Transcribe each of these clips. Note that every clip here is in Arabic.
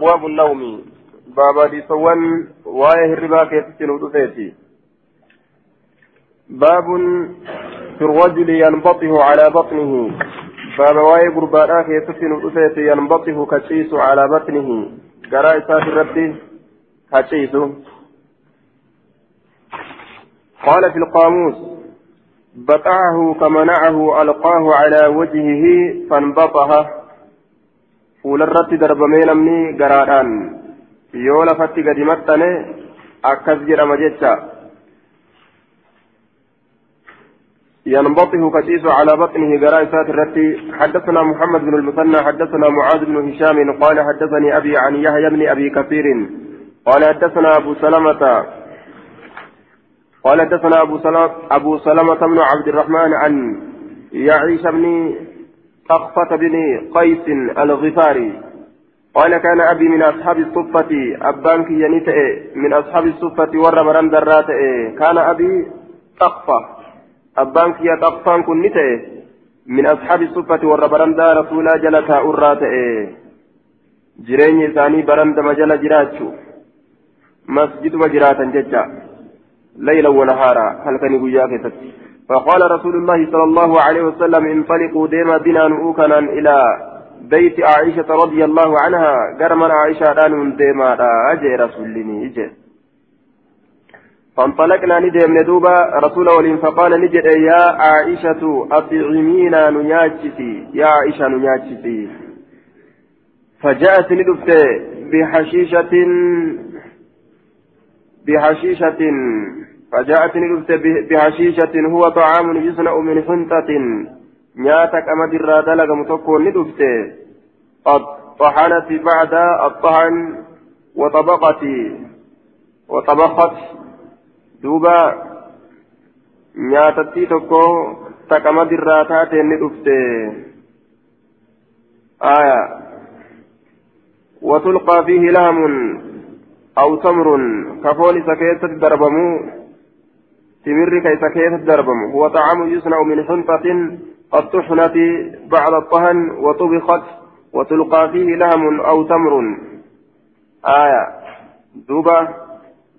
أبواب النوم. بابا دي سوان واية الربا كيف ودفيتي باب في الرجل ينبطه على بطنه. بابا واية قربانا كيف ودفيتي ينبطه كشيس على بطنه. قراء سات الرد كشيس. قال في القاموس بطعه كمنعه ألقاه على وجهه فانبطه. Fuularratti darbamee namni garaadhaan yoo lafatti gadi maxxane akkas jedhama jecha. ينبطه كتيس على بطنه قراء الرتي حدثنا محمد بن المثنى حدثنا معاذ بن هشام قال حدثني أبي عن يحيى بن أبي كثير قال حدثنا أبو سلمة قال حدثنا أبو سلمة أبو سلمة بن عبد الرحمن عن يعيش بن طقفة بن قيس الغفاري. قال كان أبي من أصحاب الصفة أبانك ينتئ من أصحاب الصفة ور مران درات كان أبي طقفة أبانك يا طقفان كن من أصحاب الصفة ور مران رسولا جلتا أرات. jireenya isaanii barandama jala jiraachuu masjiduma jiraatan jecha layla wanahaara halkanii guyyaa keessatti فقال رسول الله صلى الله عليه وسلم انطلقوا ديما بنا نؤكنا إلى بيت عائشة رضي الله عنها. قرما عائشة دان ديما أجي رسول الله فانطلقنا ندم ندوبا رسول ولين فقال نجد يا عائشة أطعمينا نياجتي يا عائشة نياجتي فجاءت ندفت بحشيشة بحشيشة فجاءتني رفت بحشيشة هو طعام يصنع من حنطة. نياتك أمد الرادلة متكون ندفت قد طحنت بعد الطحن وطبقت وطبخت دوبا. نياتتي تكو تكمد الراتات ندفت آية. وتلقى فيه لهم أو تمر كفول سكيتة دربمو. تمر كيف كيف الدربم. هو طعام يصنع من حنطة قد طحنت بعد الطهن وطبخت وتلقى فيه لهم أو تمر. آية. دوبة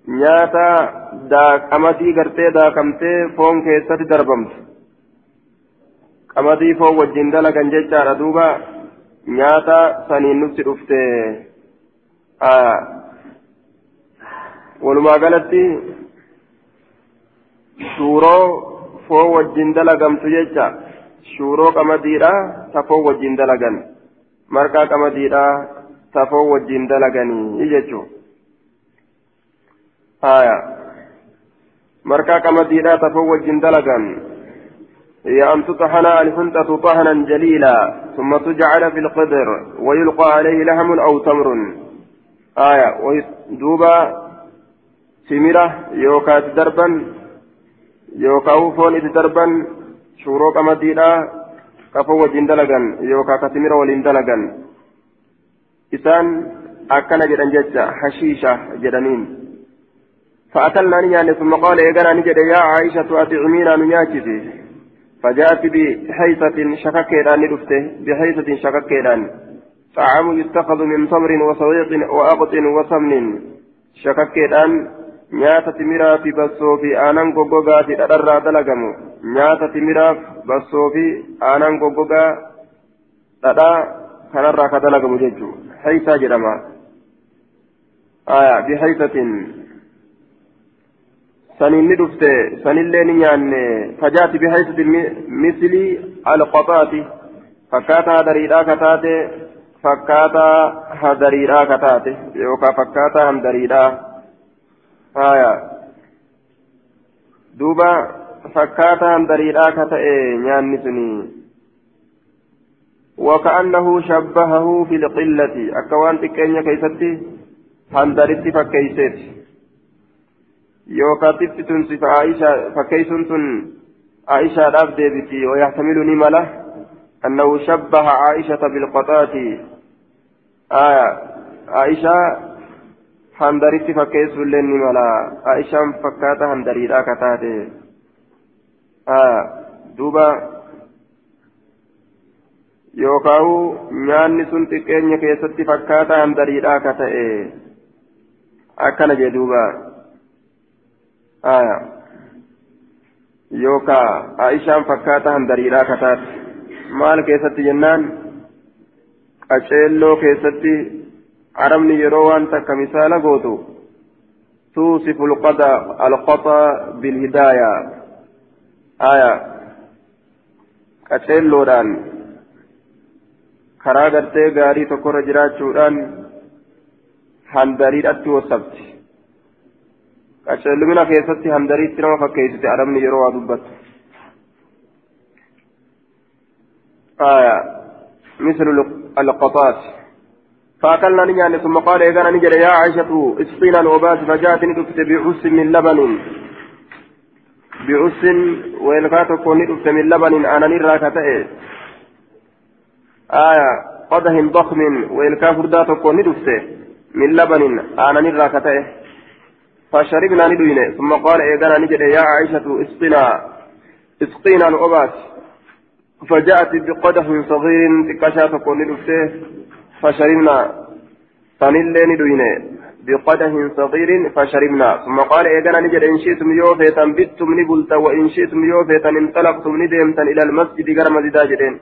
نياتا. دا قمدي غرتي دا كمتي فون كيسة دربمت. قمدي فون وجين دلقا جيجارا دوبة نياتا. سنين نفسي رفته آية. ولما قالت shuuroo foon wajjin dalagamtu jecha shuuroo qamadiidha ta foon wajjin dalagan marqaa qamadiidha ta foon wajjin dalaganii jechuun haya marqaa qamadiidha ta foon wajjin dalagan هي أن تطحن الحنطة طحنا جليلا ثم تجعل في القدر ويلقى عليه لحم أو تمر آية دوبا سمرة يوكات دربا yookaan foon itti darban shuuroo qamadiidha kafoo wajjin dalagan yookaan kasimira waliin dalagan isaan akkana jedhan jecha hashiisha jedhaniin فأكلنا نيان ثم قال إيقنا نجد يا عائشة أطعمينا نياكسي فجاءت بحيثة شككيران ندفته بحيثة شككيران طعام يتخذ من تمر وصويق وأقط وسمن شككيران nyaata timiraa fi bassoo fi aanan goggogaati dhadharraa dalagamu nyaata timiraaf bassoo fi aanan goggogaa dhadhaa kanarraa ka dalagamu jechuu haysaa jedhama aya bihaysatin saniin ni dhufte sanillee ni nyaanne fajaati bihaysatin mislii alqoxaati fakkaataa hadariidhaa kataate fakkaataa hadariidhaa kataate yookaan fakkaataa handariidhaa haya duuba fakkaataa handariidhaa ka ta'e nyaanni suni. وكأنه شبهه في القلة أكوان تكينيا كيستي هندرتي فكيست يوكا تفتن صف عائشة فكيسن عائشة راب ديبتي ويحتملني مله أنه شبه عائشة بالقطات آية عائشة handaritti fakkeessu illee ni mala aishaan fakkaata handariidhaa ka taate duuba yookaawu nyaanni sun xiqqeenya keessatti fakkaataa handariidhaa ka ta'e akkana jee duuba yookaa aishaan fakkaataa handariidhaa ka taate maal keessatti jennaan qaceelloo keessatti arabni yeroo waan takka misaala gootu tuusifu alqaxa bilhidaaya aya qaceelloodhaan karaa gartee gaarii tokkorra jiraachuudhaan handariidhatti wasabti qaceellumina keessatti handariitti nama fakkeessite arabni yeroo waa dubbattu aya mislu alqaxaat فأكلنا نجاني ثم قال إذا نجري يا عائشة إسقينا الوبات فجاءتني دفت بعس من لبن. بعس ويلكاتو كوني دفت من لبن أنا نرى كتئ. آية قدح ضخم ويلكا فرداتو كوني دفت من لبن أنا نرى كتئ. فشربنا ندوين ثم قال إذا نجري يا عائشة اسقنا إسقينا الوبات فجاءت بقدح صغير تكشات كوني دفت فشربنا. فنلين دوينه. بقدح صغير فشربنا. ثم قال إذا نجد إن شئتم يوفيتا بتم نبلت وإن شئتم يوفيتا انطلقتم ندمتا إلى المسجد غرم زداجدين.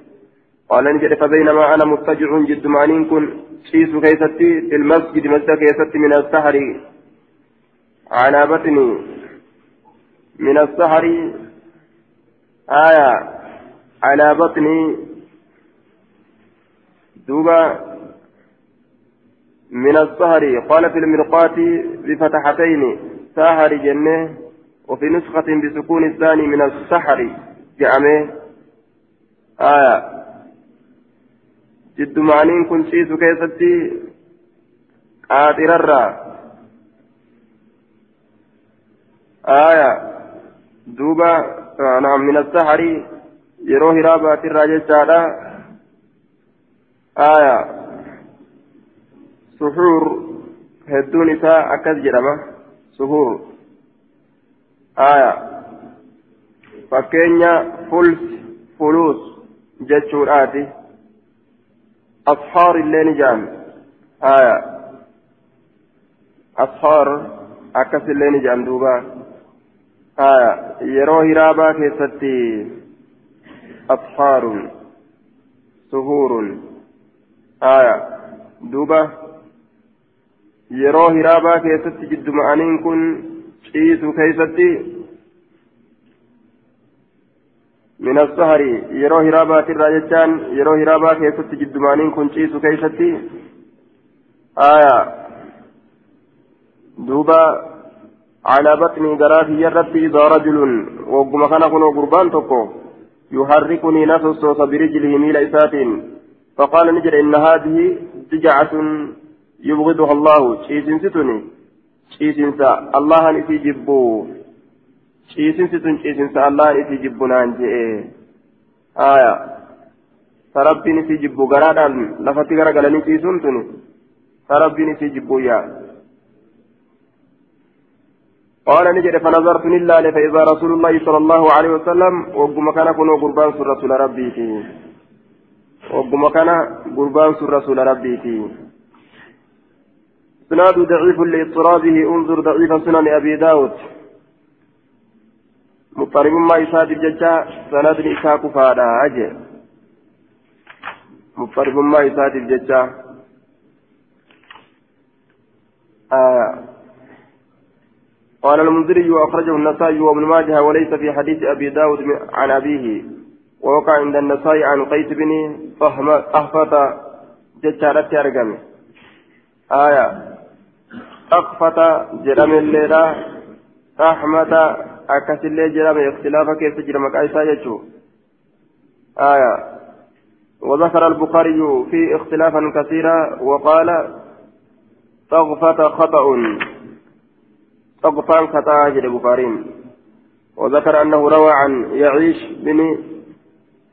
قال نجد فبينما أنا مضطجع جد معنين كن شيس كيستي في المسجد مسجد كيستي من السحر. على بطني من السحر. آية على بطني دوبا من السهر قال في المرقاة بفتحتين سهر جنة وفي نسخة بسكون الثاني من السحر. جامع آية. جد معنين كن شيس كيستي قاطر آية. دوبا. نعم من السحر. يروه رابات الراجل آية. Hedduun isaa akkas jedhama suhuur aya fakkeenya fuls fuluus jechuudhaati ashaar illee ni jedhame aya ashaar akkas illee ni jedham duuba aya yeroo hiraabaa keessatti ashaarun suhuurun aya duuba yeroo hiraabaa keessatti jidduma'aniin kun ciisu keeysatti min assahari yeroo hiraabaatiirraa jechaan yeroo hiraabaa keessatti jidduma'aniin kun ciisu keeysatti aya duuba على بطني قرافي الرب إذا رجل وقم كان كن قربان تكو يحركني نفس برجله ميل إسات فقال نجر إن هذه دجعة يبغضها الله. شيسين ستني شيسين سا الله نسي جبو. شيسين ستن شيسين سا الله نسي جبو نانجي. آية. فربي نسي جبو. غرادان. لفتي غرا غلاني شيسون تني فربي نسي جبو يا. قال نجد فنظرت لله فإذا رسول الله صلى الله عليه وسلم وقم كان كنو قربان سر رسول ربي وقم كان قربان سر رسول ربي إسناد ضعيف لاضطرابه انظر ضعيف سنن أبي داود. مضطرب ما يساد الججا سند إساق فادا أجي. مضطرب ما يساد الججا آه. قال المنذري وأخرجه النسائي وابن ماجه وليس في حديث أبي داود عن أبيه. ووقع عند النسائي عن قيس بن أهفة ججارة أرقمه آية. أخفت جرم الليلة أحمد أكس الليل جرم اختلاف كيف جرم كايسا يجو آية وذكر البخاري في اختلافا كثيرا وقال طغفة خطأ طغفان خطأ جل البخاري وذكر أنه روى عن يعيش بن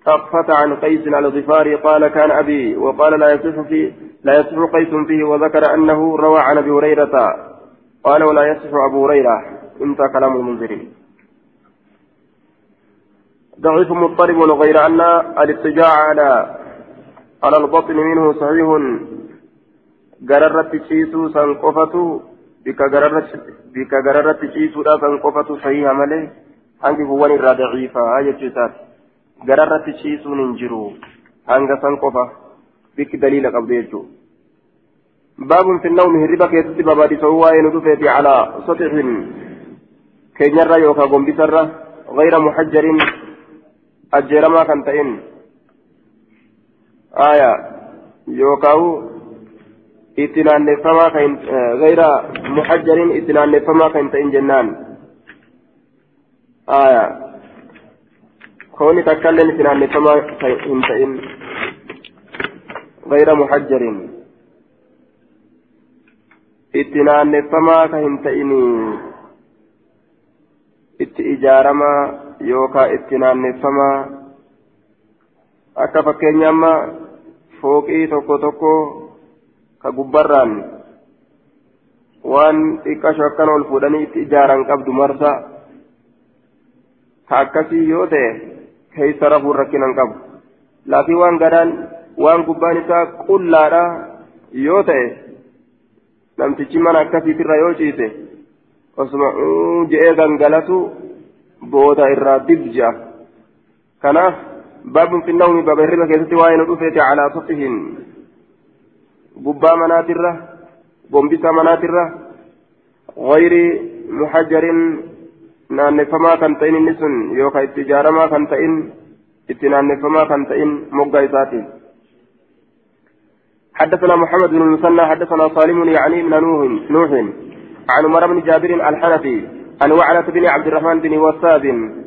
طغفة عن قيس على الغفاري قال كان أبي وقال لا يصح في لا يصح قيس فيه وذكر أنه روى عن أبي هريرة. قال ولا يصح أبو هريرة. انتهى كلام المنذرين. ضعيف مضطرب غير أن الاضطجاع على على البطن منه صحيح. قررت تشيسو سنقفته بك قررت بك قررت تشيسو لا سنقفته صحيح ملي irraa daciifaa jechuu isaati gararratti ciisuun hin jiru hanga san qofa bikki daliila qabdu jechuudha. باب في النوم هربا كيتي بابا دي سوا يندفت على سطح. كينيرا يوكا غومبيسرا غير محجر أجرما كنتين آية. يوكاو إتنان فما كين غير محجر إتنان فما كنتين جنان. آية. كوني تكلم إتنان فما كنتين غير محجر. Itti naanneeffamaa ka hin ta'inii itti ijaaramaa yookaan itti naanneeffamaa akka fakkeenya amma fooqii tokko tokko ka gubbarraan waan xiqqasho akkana ol fuudhanii itti ijaaran qabdu marsa ka akkasii yoo ta'e keessa rafuun rakkinan qabu laakiin waan gadaan waan gubbaan isaa qullaadha yoo ta'e. Namtichi mana akkasiitirra yoo ciise osuma je'ee gangalatu booda irraa dibja kanaaf baabun finnawmi baaba hirriba keessatti waa'ee nu dhufeeti calaa saxihin gubbaa manaatirra gombisa manaatirra gayri muhajjarin naanneeffamaa kan ta'in inni sun yookaan itti ijaaramaa kan ta'in itti naanneeffamaa kan ta'in moggaa isaatiin حدثنا محمد بن المثنى حدثنا صالم يعني من نوح نوح عن عمر بن جابر الحنفي عن وعلة بن عبد الرحمن بن وساب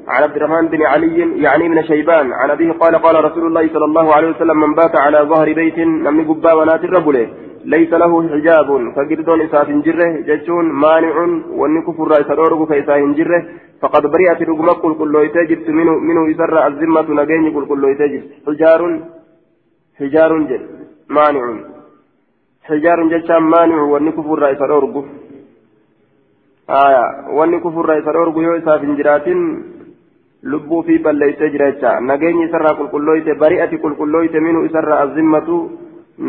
عن عبد الرحمن بن علي يعني من شيبان عن أبيه قال قال رسول الله صلى الله عليه وسلم من بات على ظهر بيت نمني قبا ونات الرجل ليس له حجاب فقردون إساف جره جشون مانع وأن كفر رأس الأورغ فإساف جره فقد برئت رقم كل كل يتجد منه منه إسر الذمة نجين كل كل يتجد حجار حجار جل مانع حجار جتان مانع واني كفر رئيس الأرجو آية واني كفر رئيس الأرجو يو إساف جراتين lubbuu fi balleeyse jira jecha nageenyi isarraa qulqullooyte bari'ati qulqullooyte minhu isarraa azimmatu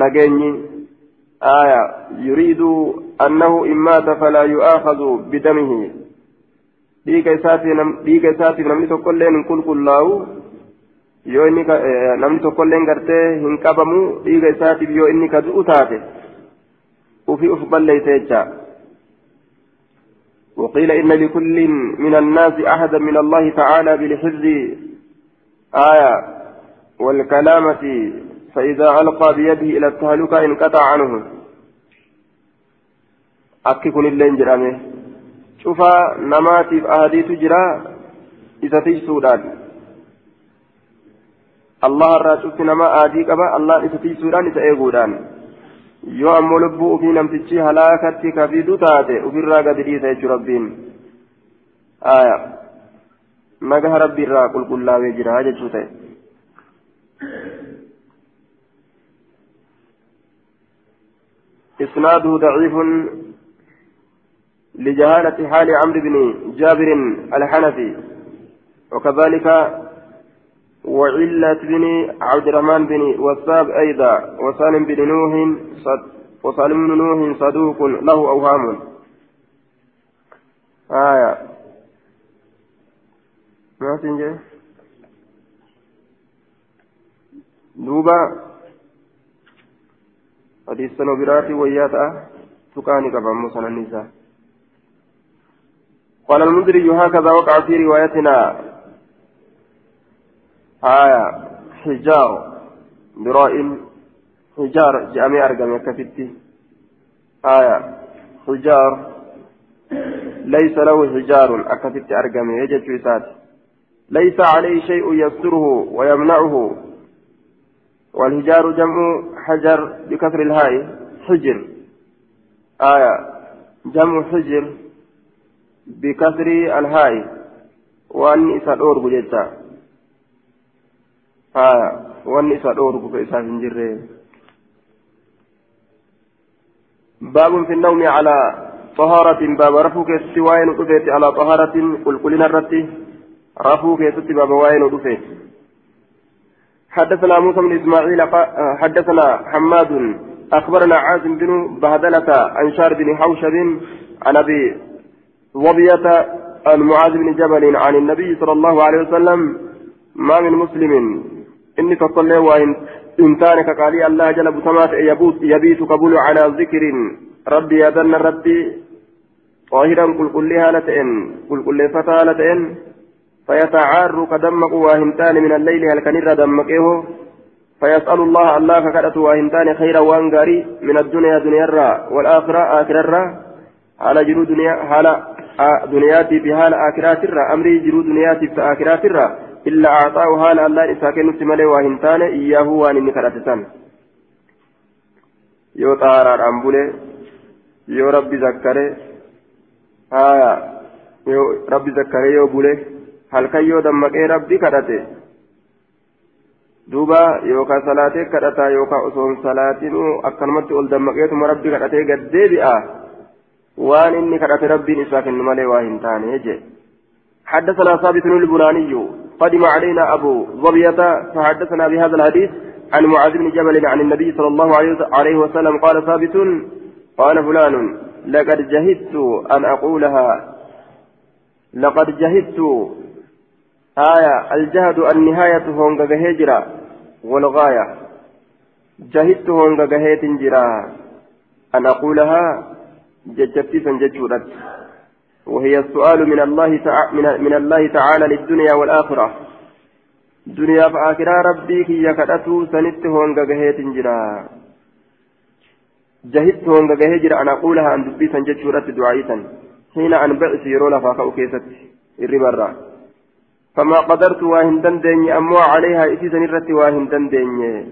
nageenyi aya yuriidu annahu in maata falaa yu'aakadu bidamihi dhiiga isaatiif namni tokkoillee hin qulqullaa'u yoo inni namni tokkolleen gartee hin qabamu dhiiga isaatiif yoo inni ka du'u taate ufi uf balleeyse jecha. وقيل إن لكل من الناس أحدا من الله تعالى بالحفظ آية والكلامة فإذا ألقى بيده إلى التهلكة انقطع عنه أككن اللين جرامه شوف نماتي في إذا تجسودان cufti nama aadii qaba allah isa tiisuudhaan isa eeguudhaan yoo ammoo lubbuu ufii namtichi halaakatti kafidu taate ufirraa gadi dhiisa jechuu rabbiin aya nagaha rabbi irraa qulqullaawee jira jechuu ta'e إسناده ضعيف لجهالة حال عمرو بن جابر الحنفي وكذلك وعلة بن عبد الرحمن بن وساب أيضا وسالم بن نوح وسالم بن نوح صدوق له أوهام. آية. ما تنجي؟ دوبا. حديث سنوبراتي وياتا. تكاني كفا موسى النساء. قال المنذري هكذا وقع في روايتنا آية حجار براء حجار جامع أرقم كفتي آية حجار ليس له حجار أكفت أرقم يجد سات ليس عليه شيء يستره ويمنعه. والحجار جمع حجر بكسر الهاء حجر. آية جمع حجر بكسر الهاء. وأن بجدتا haa wanni isa dhoorgu ka isaaf hin jirre. Baabun fi nawmi calaa طهارة باب رفو كيستي وين ودفيت على طهارة قل قلنا الرتي رفو كيستي باب وين ودفيت حدثنا موسى بن إسماعيل حدثنا حماد أخبرنا عازم بن بهدلة عن شار بن حوشب عن أبي وبية عن معاذ بن جبل عن النبي صلى الله عليه وسلم ما من مسلم إني تصلي وإن إنتانك قال الله جل بسمات يبيت قبول على ذكر. ربي يدن ربي. طاهرا قل قل هالتين قل قل فتى هالتين فيتعار كدمق واهمتان من الليل هل كان دمقه. فيسأل الله الله فكرت واهمتان خيرا وانقاري من الدنيا دنيا الرا والآخرة آخرة الرا. على جرو دنيا على دنياتي في حال آخرات الرا. أمري جرو دنياتي في آخرات الرا. إلا أعطاه حال الله إساكن نتملي واهمتان إياه وان إني كرتسان يو طهارا أمبولي يو ربي ذكره آية يو ربي ذكره يو بولي هل كان يو دمقه ربي كرته duuba yookaan salaatee kadhataa yookaan osoo hin salaatinuu akkanumatti ol dammaqeetuma rabbi kadhatee gad deebi'a waan inni kadhate rabbiin isaa kennu malee waa hin taane je حدثنا ثابت البناني قدم علينا أبو ظبية فحدثنا بهذا الحديث عن معاذ بن جبل عن النبي صلى الله عليه وسلم قال ثابت قال فلان لقد جهدت أن أقولها. لقد جهدت. آية الجهد النهاية هونغا هجرة والغاية. جهدت هونغا هيت جرا أن أقولها؟ ججبتي سنججورت وهي السؤال من الله تعالى من الله تعالى للدنيا والآخرة. دنيا فآخرة ربي كي يكتتو سنت هونغا هيت جرا جهدت هونغا أن أقولها أن دبي سنججورت دعائتا حين أن بئس يرولا فاكا أكيست الربرة فما قدرت واهن دندني أمو عليها إسيسا نرت واهن دندني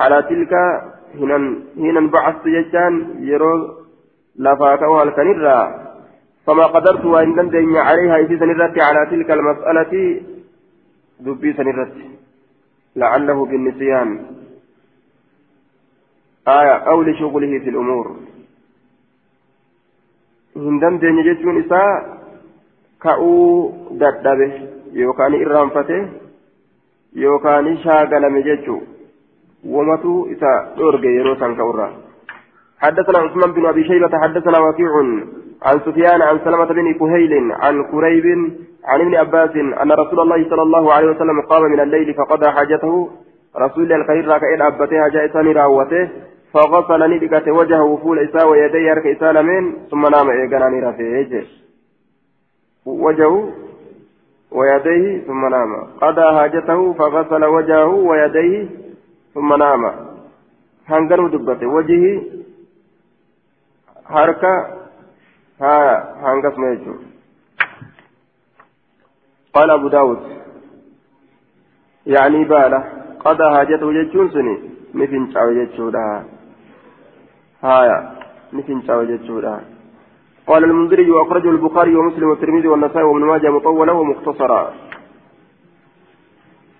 على تلك هنا بعثت ججان يرو لفاك والكنرا فما قدرت واهن دندني عليها إسيسا نرت على تلك المسألة دبي سنرت. لعله بالنسيان. آية أو لشغله في الأمور. هندم دنيا جتون إساء كأو yookaan irraanfate yookaan shaagalame jechuun wamatu isa dhoorge yeroo san ka'urra حدثنا عثمان بن أبي شيبة حدثنا وكيع عن سفيان عن سلمة بن كهيل عن كريب عن ابن عباس أن رسول الله صلى الله عليه وسلم قام من الليل فقضى حاجته. رسول الخير راكئ أبته جاء راوته. فغسل ندقت وجهه فول إساء ويديه هرك إساء ثم نام إيقاناني رفيه وجهه ويديه ثم نام. قضى حاجته فغسل وجهه ويديه ثم نام. هنقروا دبته. وجهه حركة ها هنقص ميجو. قال أبو داود يعني باله قضى حاجته جتشون سني نفن شاو جتشودا هايا نفن شاو جتشودا قال المنذري وأخرجه البخاري ومسلم والترمذي والنسائي وابن ماجه مطولا ومختصرا.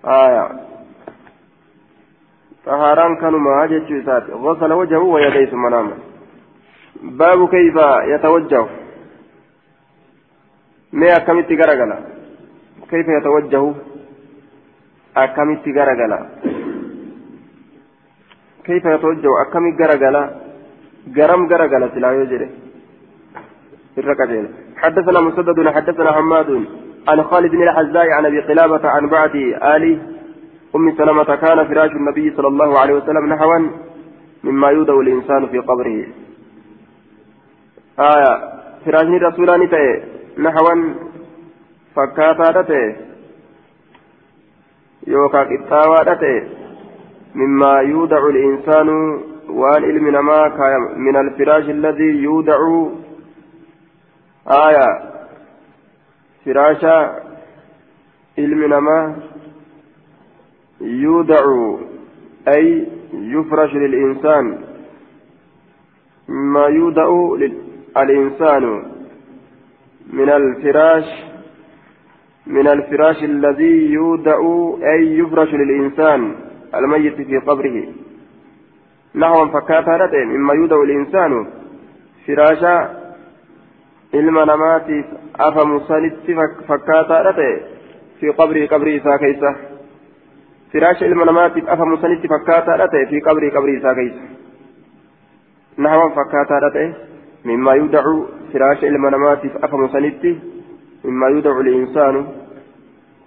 آية طهاران كانوا ما جيتشيسات غسل وجهه ويديه ثم نام. باب كيف يتوجه. ما أكملت غرغلا. كيف يتوجه؟ أكملت غرغلا. كيف يتوجه؟ أكملت غرغلا. غرم غرغلا سلا يجري. الركعتين حدثنا مسدد حدثنا حماد. عن خالد بن الحزاء عن أبي قلابة عن بعد ال أم سلمة كان فراش النبي صلى الله عليه وسلم نحوا مما يودع الإنسان في قبره. آية فراش رسولان تأي نحوا فكاتا تأي يوكا كتاوا تأي مما يودع الانسان وان علم نما من الفراش الذي يودع آية فراشا علم نما يودع أي يفرش للإنسان ما يودع الإنسان من الفراش من الفراش الذي يودع أي يفرش للإنسان الميت في قبره نحو فكاتا مما يودع الإنسان فراشا ilma namaatiif afamu sanitti fakkaataadha ta'e fi qabrii qabrii isaa keeysa firaasha ilma namaatiif afamu sanitti fakkaataadha ta'e fi sanitti mimmaa yudacu liinsaanu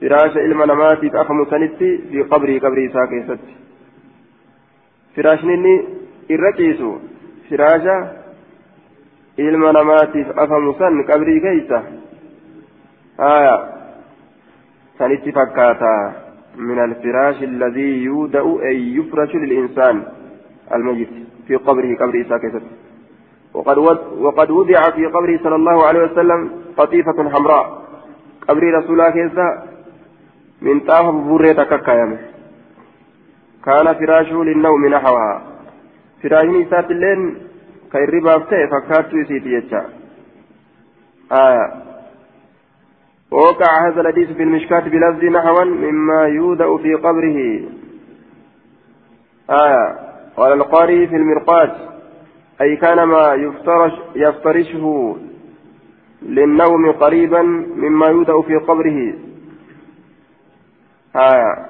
firaasha ilma namaatiif afamu sanitti fi qabrii qabrii isaa keessatti firaashni inni irra ciisu firaasha ilma namaatiif afamu san qabrii keeysa haya sanitti fakkaata من الفراش الذي يودأ أي يفرش للإنسان الميت في قبره قبر إساء وقد وقد وضع في قبره صلى الله عليه وسلم قطيفة حمراء. قبر رسول الله كيسا من طاف بريتك ككايم كان فراشه للنوم نحوها. فراش نسات اللين كيربا فتي فكاتو يسيتي يجا. آية. ووقع هذا الحديث في المشكاة بلفظ نحوا مما يودأ في قبره. آية. قال القاري في المرقات أي كان ما يفترش يفترشه للنوم قريبا مما يودأ في قبره. آية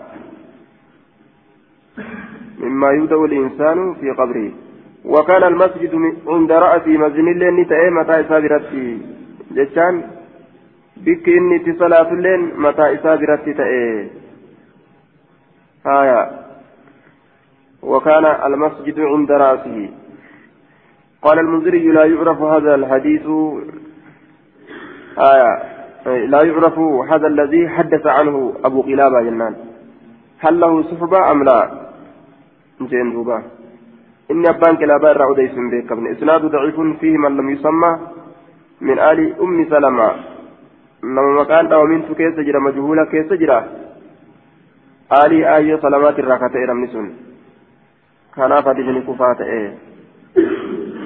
مما يودأ الإنسان في قبره. وكان المسجد عند رأس مزن الليل نتأي متى سابرتي جتان بك إني تصلاة الليل متى سابرتي تأي آية؟ وكان المسجد عند رأسه. قال المنذري لا يعرف هذا الحديث آية لا يعرف هذا الذي حدث عنه أبو قلابة جنان. هل له صحبة أم لا؟ جين دوبا. إن أبان كلابة الرعوديس بك ابن. إسناد ضعيف فيه من لم يسمى من آل أم سلمة. لما مكان أو من كيس جرى مجهولة كيس جرى. آلي آية سلامات الراكتة إرمنسون kanaaf hadiisni kufaa ta'e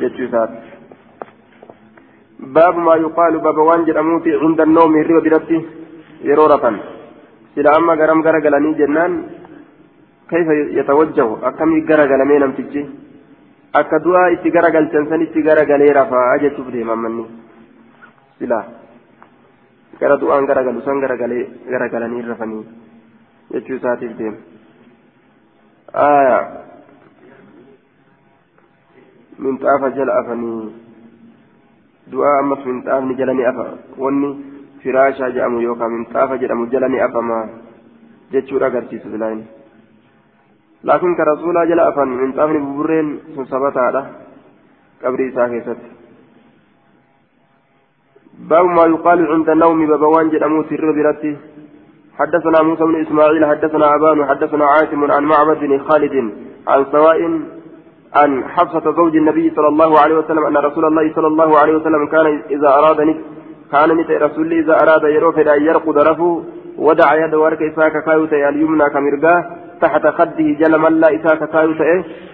jechuu isaati yuqaalu baaba waan jedhamuuti cunda noomi hirriba biratti yeroo rafan sila amma garam gara galanii jennaan kayfa yatawajjahu akkamii gara galamee namtichi akka du'aa itti gara galchan san itti gara galee rafaa jechuuf deema ammanni sila gara du'aan gara galu san gara galee gara galanii rafanii jechuu isaatiif deema aayaa afanii du'aa ammas minxaafni jala ni afa wanni firaashaa jedhamu yookaan minxaafa jedhamu jala ni afama jechuudha agarsiisa bilaayini laakiin ka rasuulaa jala afan minxaafni buburreen sun sabataadha qabrii isaa keessatti باب ما يقال عند النوم بابوان جدامو سر برتي حدثنا موسى بن اسماعيل حدثنا ابان حدثنا عاصم عن معبد بن خالد عن سواء عن حفصة زوج النبي صلى الله عليه وسلم أن رسول الله صلى الله عليه وسلم كان إذا أراد كان نت رسول إذا أراد يروف أن يرقد رفو ودع يد ورك إساك كايوت اليمنى كمرقاه تحت خده جل من لا إساك كايوت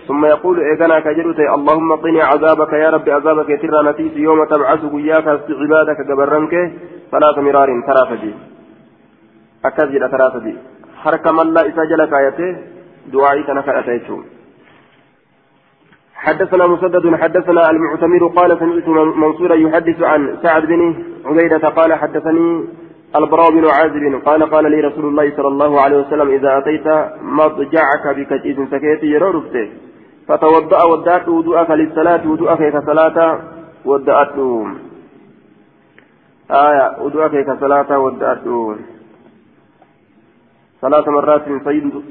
ثم يقول إيقنا كجلوت اللهم قني عذابك يا رب عذابك يترى نتيس يوم تبعث وياك عبادك قبرنك ثلاث مرار ثلاثة أكذب ثلاثة حرك من لا إساك جل كايته دعائي كنك حدثنا مسدد حدثنا المعتمر قال سمعت منصورا يحدث عن سعد بن عبيدة قال حدثني البراء بن عازب قال قال لي رسول الله صلى الله عليه وسلم إذا أتيت مضجعك بكتيس سكيت يرورفته فتوضأ ودأت وضوءك للصلاة وضوءك كصلاة ودأت. آية وضوءك كصلاة ودأت. ثلاث مرات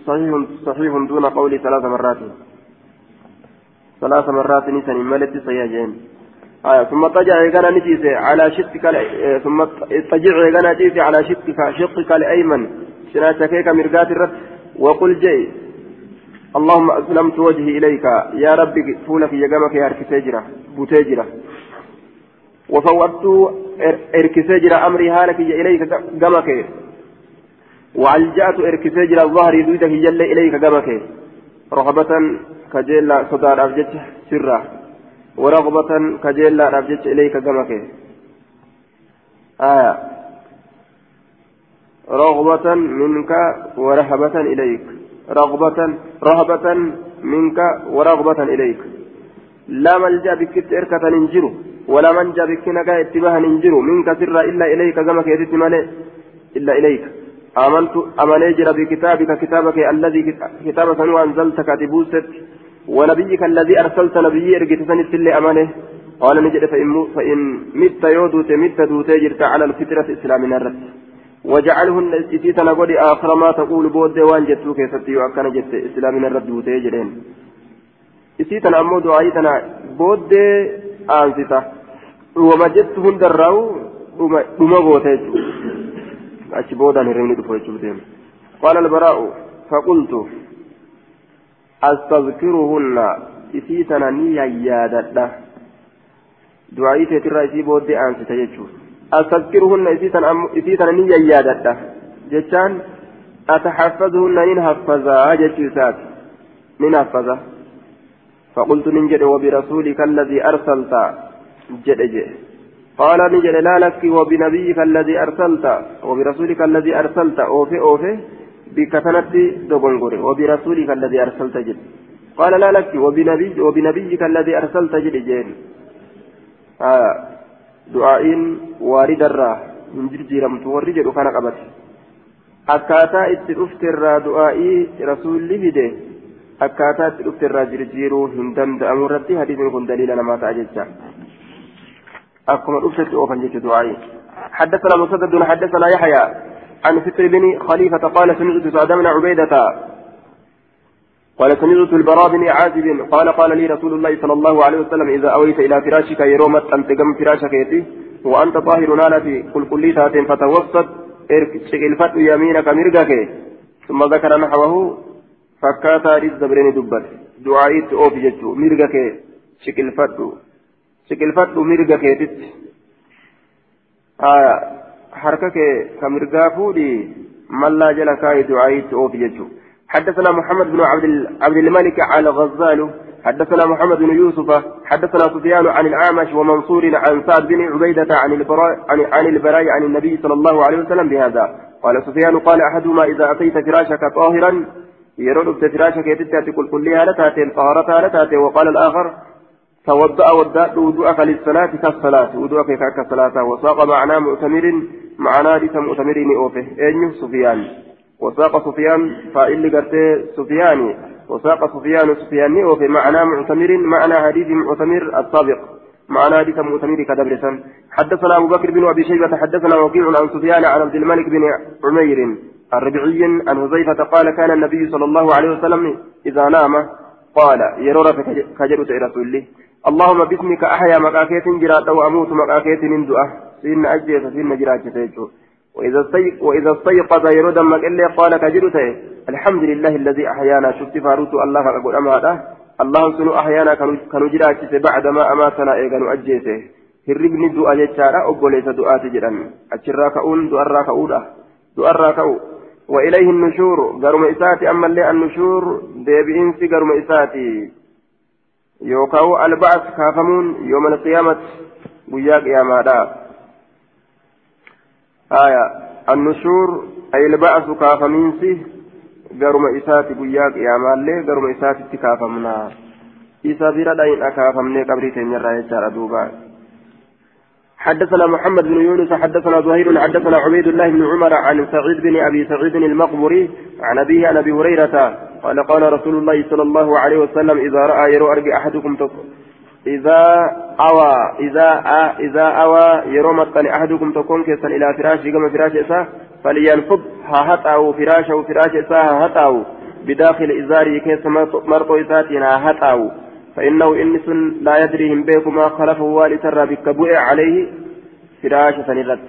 صحيح صحيح دون قول ثلاث مرات. ثلاث مرات نسان ملت سياجين آية ثم اضطجع يغنى نتيسي على شقك ثم اضطجع يغنى نتيسي على شقك شقك الأيمن. شناتكيك مرقات الرد وقل جي اللهم أسلمت وجهي إليك. يا ربي فولك يقامك يا أركسيجرة بوتيجرة وفوضت إركسيجرة أمري هالك إليك قامك. وعلجأت إركسيجرة ظهري دويتك يجل إليك قامك. رغبة كجيلا صدار أبجت سرا ورغبة كجيلا أبجت إليك جمك آية رغبة منك ورهبة إليك رغبة رهبة منك ورغبة إليك لا ملجأ بك إركة ننجر ولا منجا بك نجا اتباها ننجر منك سرا إلا إليك جمك يتت إلا إليك آمنت أمنيجر بكتابك كتابك الذي كتاب سنو أنزلت كاتبوست ونبيك الذي أرسلت نبي إرقت سنت اللي أمنه قال نجد فإن, فإن مت يودوت مت دوتي جرت على الفطرة إسلامنا الرد. وجعلهن إسيتنا قد آخر ما تقول بود وان جتو كيستي وأكنا جت إسلامنا الرد دوتي جرين. إسيتنا أمو دعايتنا بود آنستا وما جت هندراو وما بوتي achi boodaan hirribni dhufu jechuuf deema ni yayyaadadha du'aa'ii teetirraa isii booddee aansita jechuuf astazkiruhunna isii tana ni yayyaadadha jechaan ataxaffazuhunna nin haffazaa jechuu isaati nin haffaza فقلت من جد وبرسولك الذي أرسلت جد جد قال نجد لا لك وبنبيك الذي أرسلت وبرسولك الذي أرسلت أوفي أوفي بكثنة دبنغوري وبرسولك الذي أرسلت جد. قال لا لك. وبنبي وبنبيك الذي أرسلت جد جين. آه دعائين وارد الراه من جرجيرم تورج وكان قبت itti dhufterraa du'aa'ii rasuulli fide akkaataa itti dhufterraa jirjiiruu hin danda'amu irratti hadiisni kun daliila namaa ta'a jecha أكما أفسد أوفن جيت دعائي. حدثنا مسدد حدثنا يحيى. عن فكر بن خليفة قال سمعت سعد بن عبيدة قال سمعت البراء بن عازب قال قال لي رسول الله صلى الله عليه وسلم إذا أويت إلى فراشك يرومت أن تقم فراشك يتي وأنت طاهر نالتي قل كل فتوسط شكل فتو يمينك مرقك. ثم ذكر نحوه فكاتا رز دبرين دبت. دعائي أوفي جتو مرقك. شكل فتو siqilfadhu mirga keetitti ka mirgaa fuudhi mallaa jala kaayi du'aayitti oofi jechuu حدثنا محمد بن عبد عبد الملك على غزال حدثنا محمد بن يوسف حدثنا سفيان عن الأعمش ومنصور عن سعد بن عبيدة عن البراء عن, عن البراء عن النبي صلى الله عليه وسلم بهذا قال سفيان قال أحدهما إذا أتيت فراشك طاهرا يرد فراشك يتتاتي كل كلها لتاتي طهارتها لتاتي وقال الآخر توضأ وداء وضوءك للصلاة كالصلاة وضوءك كالصلاة وساق معنى مؤتمر معنى ليس مؤتمر أوفه أين سفيان وساق سفيان فإل قرتي سفيان وساق سفيان سفيان أوفه معنى معتمر معنى حديث معتمر السابق معنى حديث معتمر كدبرسا حدثنا أبو بكر بن أبي شيبة حدثنا وكيع عن سفيان عن عبد الملك بن عمير الربعي عن هزيفة قال كان النبي صلى الله عليه وسلم إذا نام قال يرى كجرت رسول اللهم باسمك أحيا مقاكيت جرات وأموت مقاكيت من دعاء سين أجيس سين جرات تيجو. وإذا استيق وإذا استيقظ يرد مقل قال كجرته الحمد لله الذي أحيانا شفت فاروت الله أقول أما هذا الله سنو أحيانا كانوا جرات بعد ما أماتنا إيغانو أجيسه hirribni du'a jechaadha obboleessa du'aati jedhan achirraa ka'uun du'arraa ka'uudha du'arraa ka'u وإليه النشور قرم إساتي أما اللي النشور ديبئنسي قرم إساتي yookaan alba'as kaafamuun yooma alqiyaamati guyyaa qiyaamaadha aya annushuur ay alba'asu kaafamiinsi garuma isaati guyyaa qiyaamaallee garuma isaatitti kaafamna isa bira dhayinha kaafamnee qabrii keenyarraa jechaadha duuba حدثنا محمد بن يونس حدثنا زهير حدثنا عبيد الله بن عمر عن سعيد بن ابي سعيد المقبري عن ابيه عن ابي هريره قال قال رسول الله صلى الله عليه وسلم اذا راى يرو ارجع احدكم إذا أوى إذا إذا أوى يروم أحدكم تكون كيسا إلى فراشه كما فراش إساه فلينفض ها هتأو فراشه فراش إساه ها هتأو. بداخل إزاره كيس مرطو إساتنا ها هتأو. فإنه إنس لا يدريهم بيكما خلفه والسر بكبوء عليه فراشة الرد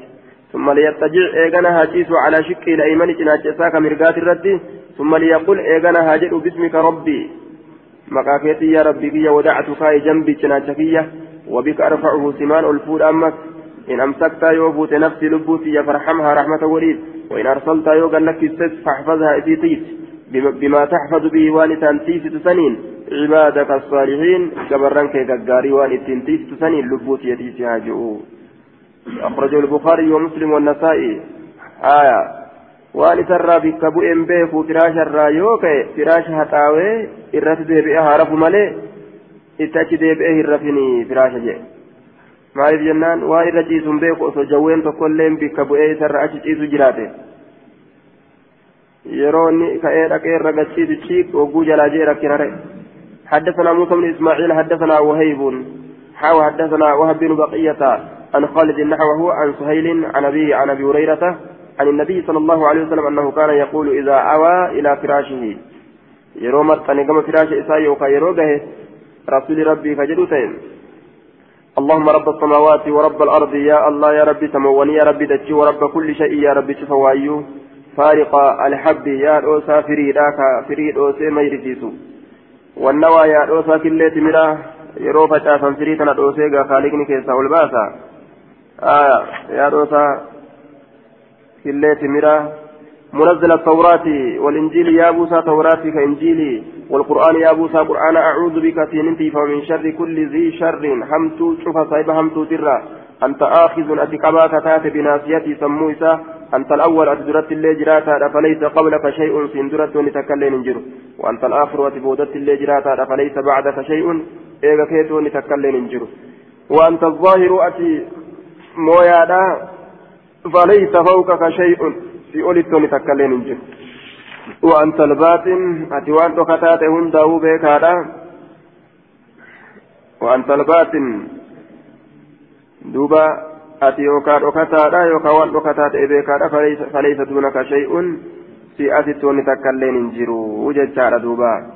ثم ليتجع إيغانا هاجيس على شك الأيمن جناجساك مرقات الرد. ثم ليقول إيغانا هاجر باسمك ربي. مقاكيتي يا ربي كي ودعتك جنبي جناجكية وبك أرفعه سمان الفود أمك إن أمسكت يوفوت نفسي لبوتي فارحمها رحمة وليد وإن أرسلت يوغا لك فاحفظها إتيتيت بما تحفظ به والدان تيست سنين عبادك الصالحين كبرنك كغاري والدين تيست سنين لبوت يتيس هاجئوا أخرجه البخاري ومسلم والنسائي آية waan isarraa bikka bu'een beeku firaasharraa yoo ka'e firaasha haxaawee irratti deebi'ee haarafu malee itti achi deebi'ee hin rafini firaasha jedhe maaliif jennaan waan irra ciisuun beeku osoo jawween tokkollee bikka bu'ee isarra achi ciisu jiraate يروني كأير أكير رقصي تشيك وقو جلاجي ركنره حدثنا موسى بن إسماعيل حدثنا وهيب حاو حدثنا وهب بن بقية عن خالد نحوه عن سهيل عن أبي عن أبي هريرة عن النبي صلى الله عليه وسلم أنه كان يقول إذا أوى إلى فراشه. يرو مرتني كما فراش إساء يوكا يرو رسول ربي فجدوتين اللهم رب السماوات ورب الأرض يا الله يا ربي تموني يا ربي دجي ورب كل شيء يا ربي شفوايو فارق الحب يا أوسا فريدا فريد أوسي ميرسيسو والنوى يا أوسا كليت مرا yeroo facaasan firii tana dhoosee gaa kaaliqni keessaa ol baasa killee timiraa منزل التوراة والإنجيل يا موسى توراة كإنجيل والقرآن يا موسى قرآن أعوذ بك تنتي فمن شر كل ذي شر. همت شوف صيب همت ترى أنت آخذ أتكبا كتات بناسيتي سمويسا أنت الأول أتدرت اللي جراتا فليس قبلك شيء سندرت ونتكلم ننجر وأنت الآخر أتبودت اللي جراتا فليس بعدك شيء. إيغا كيتو نتكلم ننجر وأنت الظاهر أتي مويادا. فليس فوقك شيء. في أوليتون تكلين انجر وأنت الباطن. أتوان تكتات هنداو بيكادا. وأنت الباطن. دوبا أتي يوكا دكتادا يوكا وان دكتات بيكادا فليس, فليس دونك شيء. في أتتون تكلين انجر وجدت دوبا.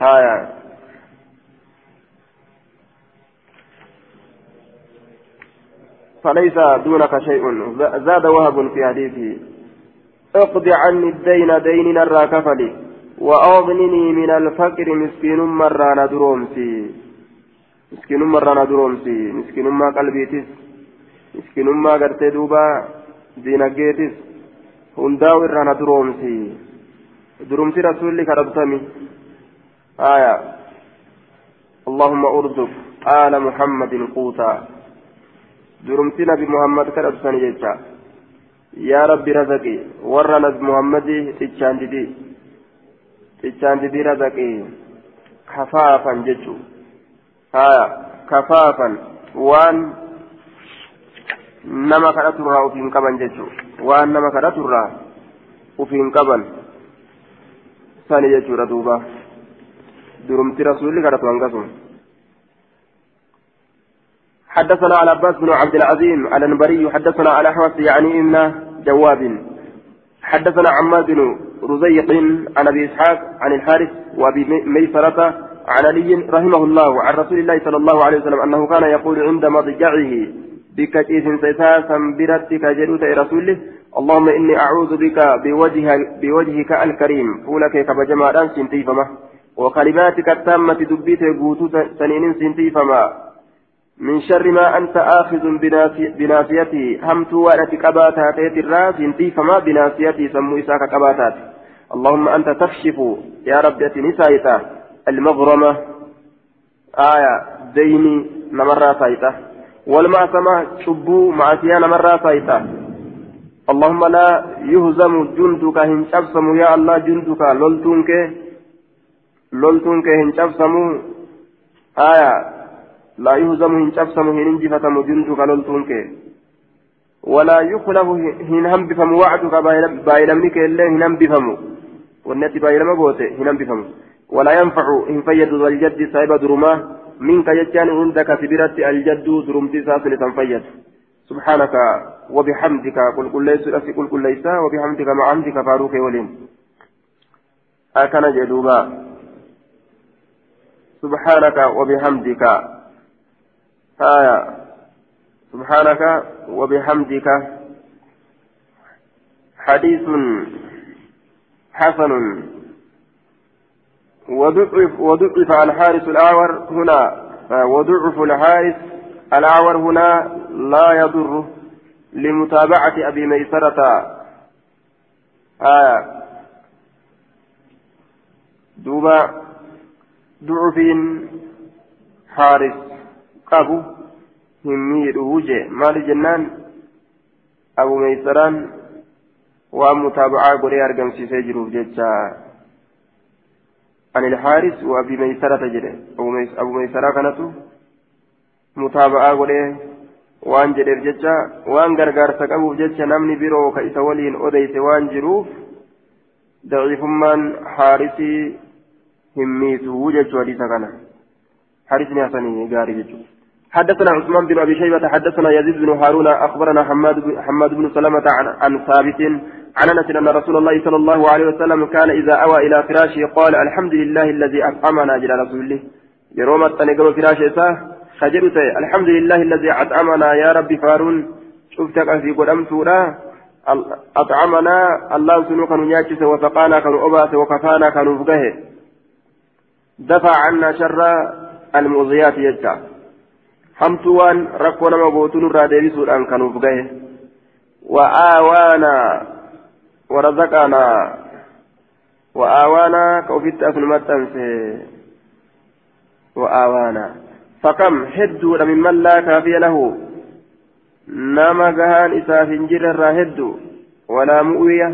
هايا. فليس دونك شيء. زاد وهب في حديثه اقض عني الدين دين نرى كفلي وأغنني من الفقر مسكين مرة ندرومسي. مسكين مرة ندرومسي مسكين ما قلبيتس مسكين ما قرت دوبا دينجيتس هنداو إرى ندرومسي. درومسي رسولي كربتمي. آية. اللهم أرزق آل محمد قوتا. درمتي نبي محمد كربتني جيتشا يا ربي رزقي ورا نبي محمد تجان جدي تجان جدي رزقي كفافا جتشو ها كفافا وان nama kadhaturraa ufiin qaban jechuu waan nama kadhaturraa ufiin qaban sani jechuudha duuba durumti rasuulli kadhatu hangasuma حدثنا على عباس بن عبد العظيم الأنبري حدثنا على حوس يعني ابن جواب. حدثنا عماد بن رزيق عن أبي إسحاق عن الحارث وأبي ميسرة عن علي رحمه الله عن رسول الله صلى الله عليه وسلم أنه كان يقول عند مضجعه بكتيس سيساسا برتك جلوت رسوله اللهم إني أعوذ بك بوجه بوجهك الكريم. فولك كبجمال سنتيفمه وكلماتك التامة دبيت قوتو سنين سنتيفما. من شر ما أنت آخذ بناسيته همت وأنت كباتات الراس فما بناسيته سمو إساك كباتات اللهم أنت تكشف يا رب نسايتا المغرمة آية. ديني نمرة سايتا والمعصمة. شبو معسيا نمرة سايتا اللهم لا يهزم جندك. هنشبسم يا الله جندك. لولتونك. لولتونك هنشبسم آية. لا يهزم هن شبسم هن انجفتم جندك لولتونك ولا يخلف هن هم بفم وعدك بايلمنك إلا هن هم بفم والنتي بايلم بوته هن هم بفم ولا ينفع هن فيد الجد صاحب درما منك يجان عندك سبرت الجد درمتي ساسل تنفيد سبحانك وبحمدك. قل قل ليس قل قل ليس. وبحمدك مع عمدك فاروق ولين أكن جدوبا. سبحانك وبحمدك. آية. سبحانك وبحمدك. حديث حسن. وضعف وضعف الحارس الأعور هنا. وضعف الحارس الأعور هنا لا يضر لمتابعة أبي ميسرة. آية. دوبا. ضعف حارس. Qabu hin miidhuu jee maali jennaan abu meeysaraan waan mutaaba'aa godhee argamsiisee jiruuf jecha عن الحارث وأبي ميسرة جده أبو ميسرة كانت متابعة قوله jedheef jecha waan gargaarsa qabuuf jecha namni biroo ka isa waliin odeyse waan jiruuf ضعيف من حارسي هميت وجدت حديث كان حارسني حسني قاري جدت حدثنا عثمان بن أبي شيبة حدثنا يزيد بن هارون أخبرنا حماد بن حماد بن سلمة عن, عن ثابت عن أنس أن رسول الله صلى الله عليه وسلم كان إذا أوى إلى فراشه قال الحمد لله الذي أطعمنا جل رسول الله. يروم التنقل فراشه خجلت الحمد لله الذي أطعمنا يا ربي فارون. شفتك في قدمت أطعمنا الله سنو كانوا نياتشس وسقانا كانوا وكفانا كانوا دفع عنا شر المؤذيات يجتا حمتوان ركونا مبوتون الرادبي سوران كانوا فقه وآوانا ورزقنا وآوانا كوفيت أسلمتن وآوانا فكم حدوا ممن لا كافي له nama gahaan isaaf hin jirre irraa hedduu walaa mu'uya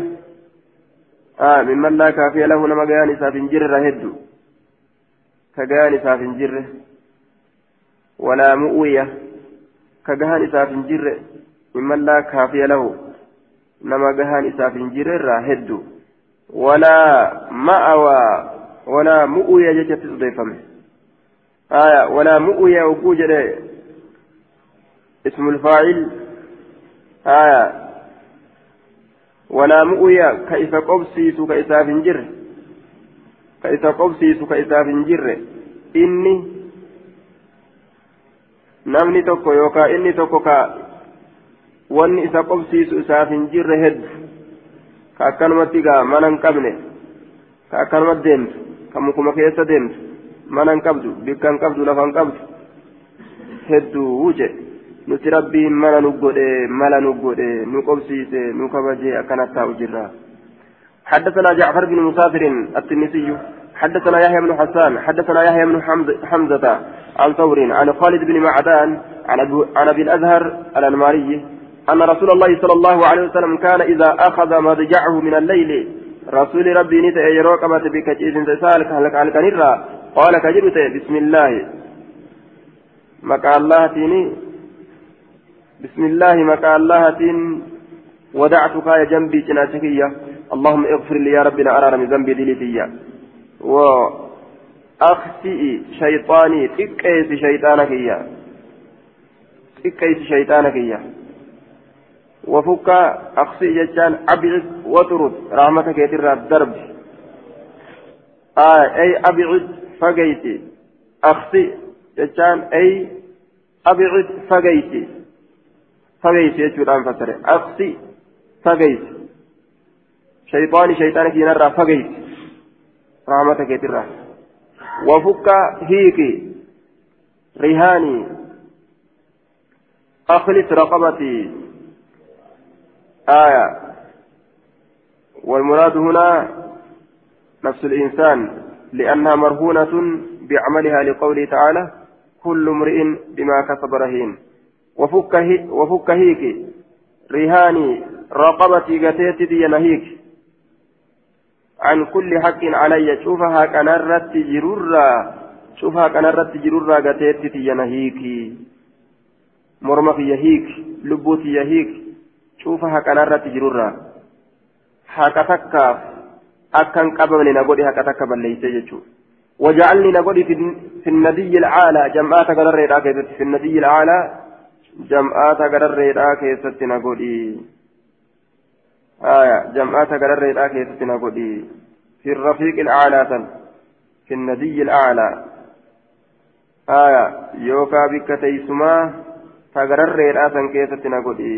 mimman laa kaafiya lahu nama gahaan isaaf hin jirre irraa hedduu ka gahaan isaaf hin jirre isaaf hin jirre mimman laa kaafiya lahu nama gahaan isaaf hin jirre irraa hedduu walaa ma'awaa walaa mu'uya jechatti sudeeffame walaa mu'uya oguu jedhe اسم الفاعل آية ولا مؤيا كيف قبسيس كإسا فنجر كإسا قبسيس كإسا فنجر إني namni tokko yookaan inni tokko ka wanni isa qobsiisu isaaf hin jirre heddu ka akkanumatti gaa mana hin qabne ka akkanumatti deemtu ka mukuma keessa deemtu mana hin qabdu bikka hin qabdu lafa hin qabdu hedduu jedhe nuti rabbiin mana nu godhe mala nu godhe nu qobsiise nu kabaje akkanat taa'u jirra حدثنا جعفر بن مسافر التنسي حدثنا يحيى بن حسان حدثنا يحيى بن حمزة عن ثور عن خالد بن معدان عن ابي الأزهر الأنماري أن رسول الله صلى الله عليه وسلم كان إذا أخذ مضجعه من الليل رسول ربي نتا يروك بك جيس سالك هلك على قال كجبت بسم الله. مكا الله تيني؟ بسم الله مكا الله ودعتك يا جنبي جناتكية اللهم اغفر لي يا ربنا أرى من ذنبي دليتية وأخسئ شيطاني تكيس شيطانك إياه. تكيس شيطانك إياه. وفك أخسئ جتان أبعد وترد رحمتك يترى الدرب. آه أي أبعد فقيتي. أخسئ جتان أي أبعد فقيتي. فقيس يجودان فسره. أقصي فقيس شيطاني شيطانك ينرى فقيس رحمتك يترى وفك هيك رهاني أخلص رقبتي. آية. والمراد هنا نفس الإنسان لأنها مرهونة بعملها لقوله تعالى كل امرئ بما كسب رهين. وفك هيك رهاني رقبتي قتيت دي نهيك. عن كل حق علي. شوفها كان رت جرورا. شوفها كان رت جرورا قتيت دي نهيك مرمى في يهيك. لبوتي يهيك. شوفها كان رت جرورا. حكا تكاف أكن قبل نقول حكا تكا بليس وجعلني نقول في النبي العالى جمعات قدر في النبي العالى jam'aata gararreedhaa keessatti na godhi na godhi fi rafiiq ilcaalaa san fi nadiyyi ilcaalaa aya yookaa bikka teeysumaa ta gararreedhaa san keessatti na godhi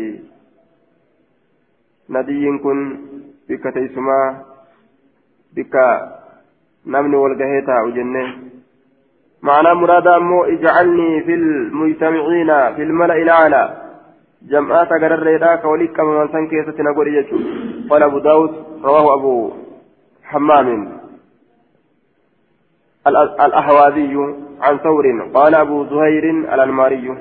nadiyyiin kun bikka teeysumaa bikka namni wal gahee taa'u jennee معنى مراد أمو اجعلني في المجتمعين في الملأ الأعلى جمعات قرر ريداك وليك كما من سنك يستنقل يجو قال أبو داود رواه أبو حمام. الأحواذي عن ثور قال أبو زهير الأنماري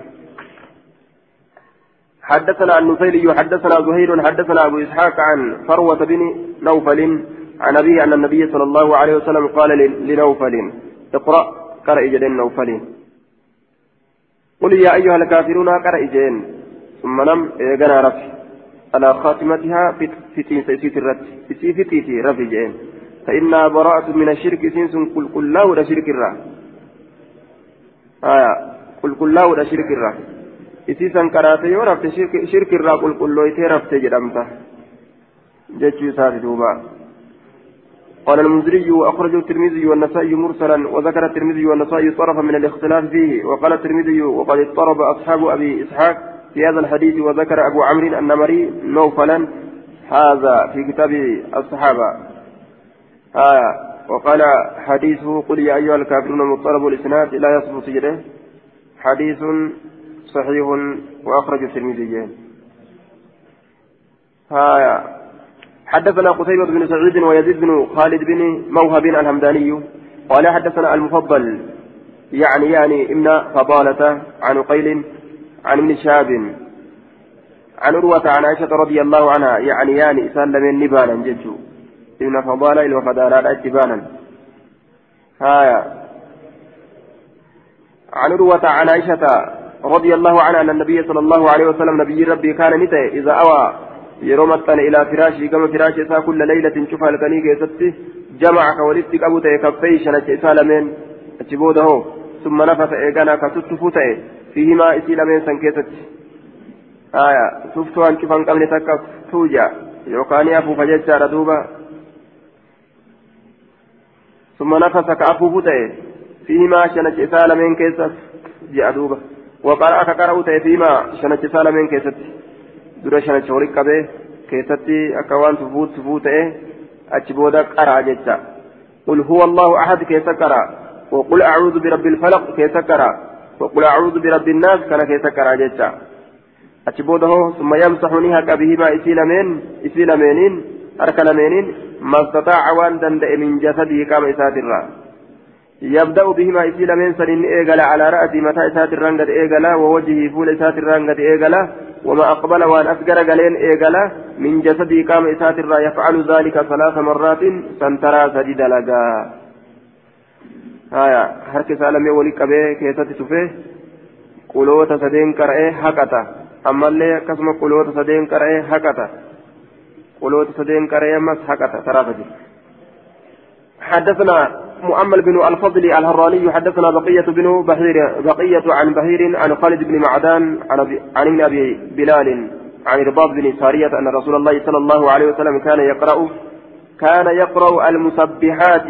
حدثنا النفيلي حدثنا زهير حدثنا أبو إسحاق عن فروة بن نوفل عن أبيه أن النبي صلى الله عليه وسلم قال لنوفل. اقرأ قرأ إجدين نوفلين قل يا أيها الكافرون قرأ إجين ثم نم إيقنا رفي على خاتمتها فتين سيسيت الرد. في فتيتي رفي جين فإنها براءة من الشرك سنس قل قل لا ولا شرك الرا. آية. قل قل لا ولا شرك الرا. إسيسا كراتي ورفت شرك, شرك الرا قل قل لويتي رفت جدمته جتشو سافي دوبا. قال المنذري وأخرجه الترمذي والنسائي مرسلا وذكر الترمذي والنسائي طرفا من الاختلاف فيه. وقال الترمذي وقد اضطرب أصحاب أبي إسحاق في هذا الحديث وذكر أبو عمرو النمري نوفلا هذا في كتاب الصحابة. آية وقال حديثه قل يا أيها الكافرون مضطرب الإسناد لا يصف جده حديث صحيح وأخرج الترمذي. آية حدثنا قتيبة بن سعيد ويزيد بن خالد بن موهب الهمداني. قال حدثنا المفضل يعني يعني ابن فضالة عن قيل عن ابن شاب عن عروة عن عائشة رضي الله عنها يعني يعني إسان لمن نبالا ججو ابن فضالة إلى فضالة اتبانا. هايا. عن عروة عن عائشة رضي الله عنها أن النبي صلى الله عليه وسلم نبي ربي كان نتي إذا أوى يرومتن إلى فراشي كما فراشي إسا كل ليلة شوف هلكني كيستي جمع كولدتك أبو تي كفي شنك إسا لمن أتبوده ثم نفث إيقانا كتتفو تي فيهما إسي لمن سنكيست آية تفتو أن شوفان قبل تكف توجا يوكاني أفو فججة ردوبا ثم نفس كأفوف تأي فيما شنج إسال من كيست جاء دوبا وقرأ كقرأ تأي فيما شنج إسال من كيست دور شنج ورق به كيست أكوان تفوت تفوت تأي أجبودا قل هو الله أحد كيس قرأ. وقل أعوذ برب الفلق كيس قرأ. وقل أعوذ برب الناس كان كيس قرأ جتا أجبوده ثم يمسحني هكا بهما إسيلمين إسيلمينين أركلمينين ما استطاع وأن دندئ من جسده قام إسات الرا. يبدأ بهما إسيل من سنين إيقلا على رأس متى إسات الرنقد إيقلا ووجهه فول إسات الرنقد إيقلا وما أقبل وأن أسقر قلين إيقلا من جسده قام إسات الرا. يفعل ذلك ثلاث مرات سنترى سجد آية حركة سالمي ولي قبي كيسة سفيه قلوة سدين كرئي حقتا أما اللي كسم قلوة سدين كرئي حقتا قلوت سدين كريمس حقت ترافجي حدثنا مؤمل بن الفضل الهراني حدثنا بقية بن بهير بقية عن بهير عن خالد بن معدان عن ابن أبي بلال عن رباط بن سارية أن رسول الله صلى الله عليه وسلم كان يقرأ كان يقرأ المسبحات.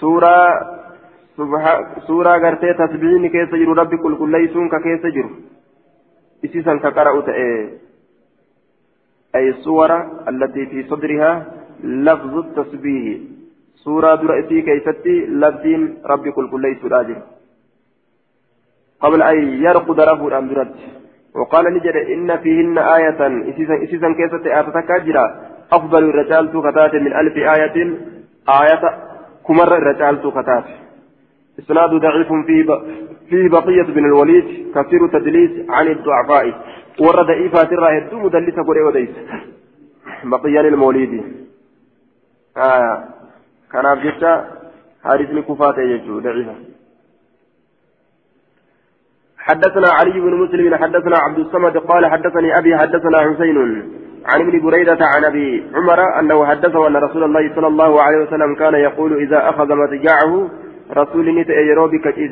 سورة سورة غرتي تسبيحين كيس جر ربي كل كل ليسون كيس جر إسيسا كقرأ تأيه أي الصور التي في صدرها لفظ التسبيح سورة درأتي كيفتي لفظين ربي كل كل ليس راجل قبل أن يرقد رفو الأمدرات وقال نجد إن فيهن آية إسيسا كيست آتتك أجرا أفضل الرجال كتات من ألف آية آية كمر الرجال كتات إسناد ضعيف فيه فيه بقية بن الوليد كثير تدليس عن الضعفاء. ورد إيفات الراه الدو مدلسة قرئ وديس. بقية للموليد. آه كان أبجدت حارث كفات يجو ضعيفة. حدثنا علي بن مسلم حدثنا عبد الصمد قال حدثني أبي حدثنا حسين. عن ابن بريدة عن أبي عمر أنه حدثه أن رسول الله صلى الله عليه وسلم كان يقول إذا أخذ مضجعه رسول نت يروبي كتيس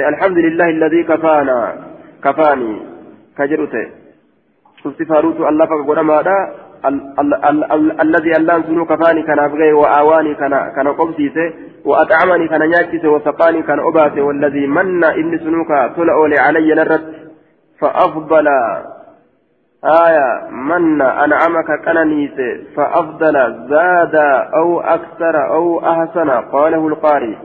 الحمد لله الذي كفانا كفاني كجرته شفت فاروت الله فقد ماذا الذي اللان سنو كفاني كان أبغي وآواني كان كان قبسيسه وأطعمني كان نياتيسه وسقاني كان أباسه والذي من إن سنوك تلأولي علي نرت فأفضل آية من أنعمك كننيس فأفضل زاد أو أكثر أو أحسن قاله القاري.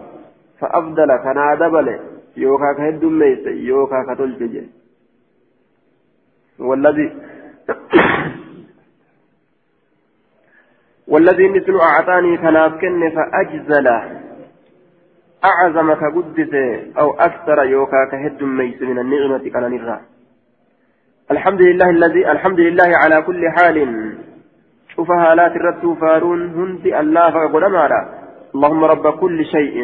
فأفضل كان دبل يوكا كهدم ميس يوكا كتلجي والذي والذي مثل أعطاني كناف كن فأجزل. أعظم كقدس أو أكثر يوكا كهد ميس من النعمة كان نرى الحمد لله الذي الحمد لله على كل حال. شوف هالات الرد فارون هند الله فقل اللهم رب كل شيء.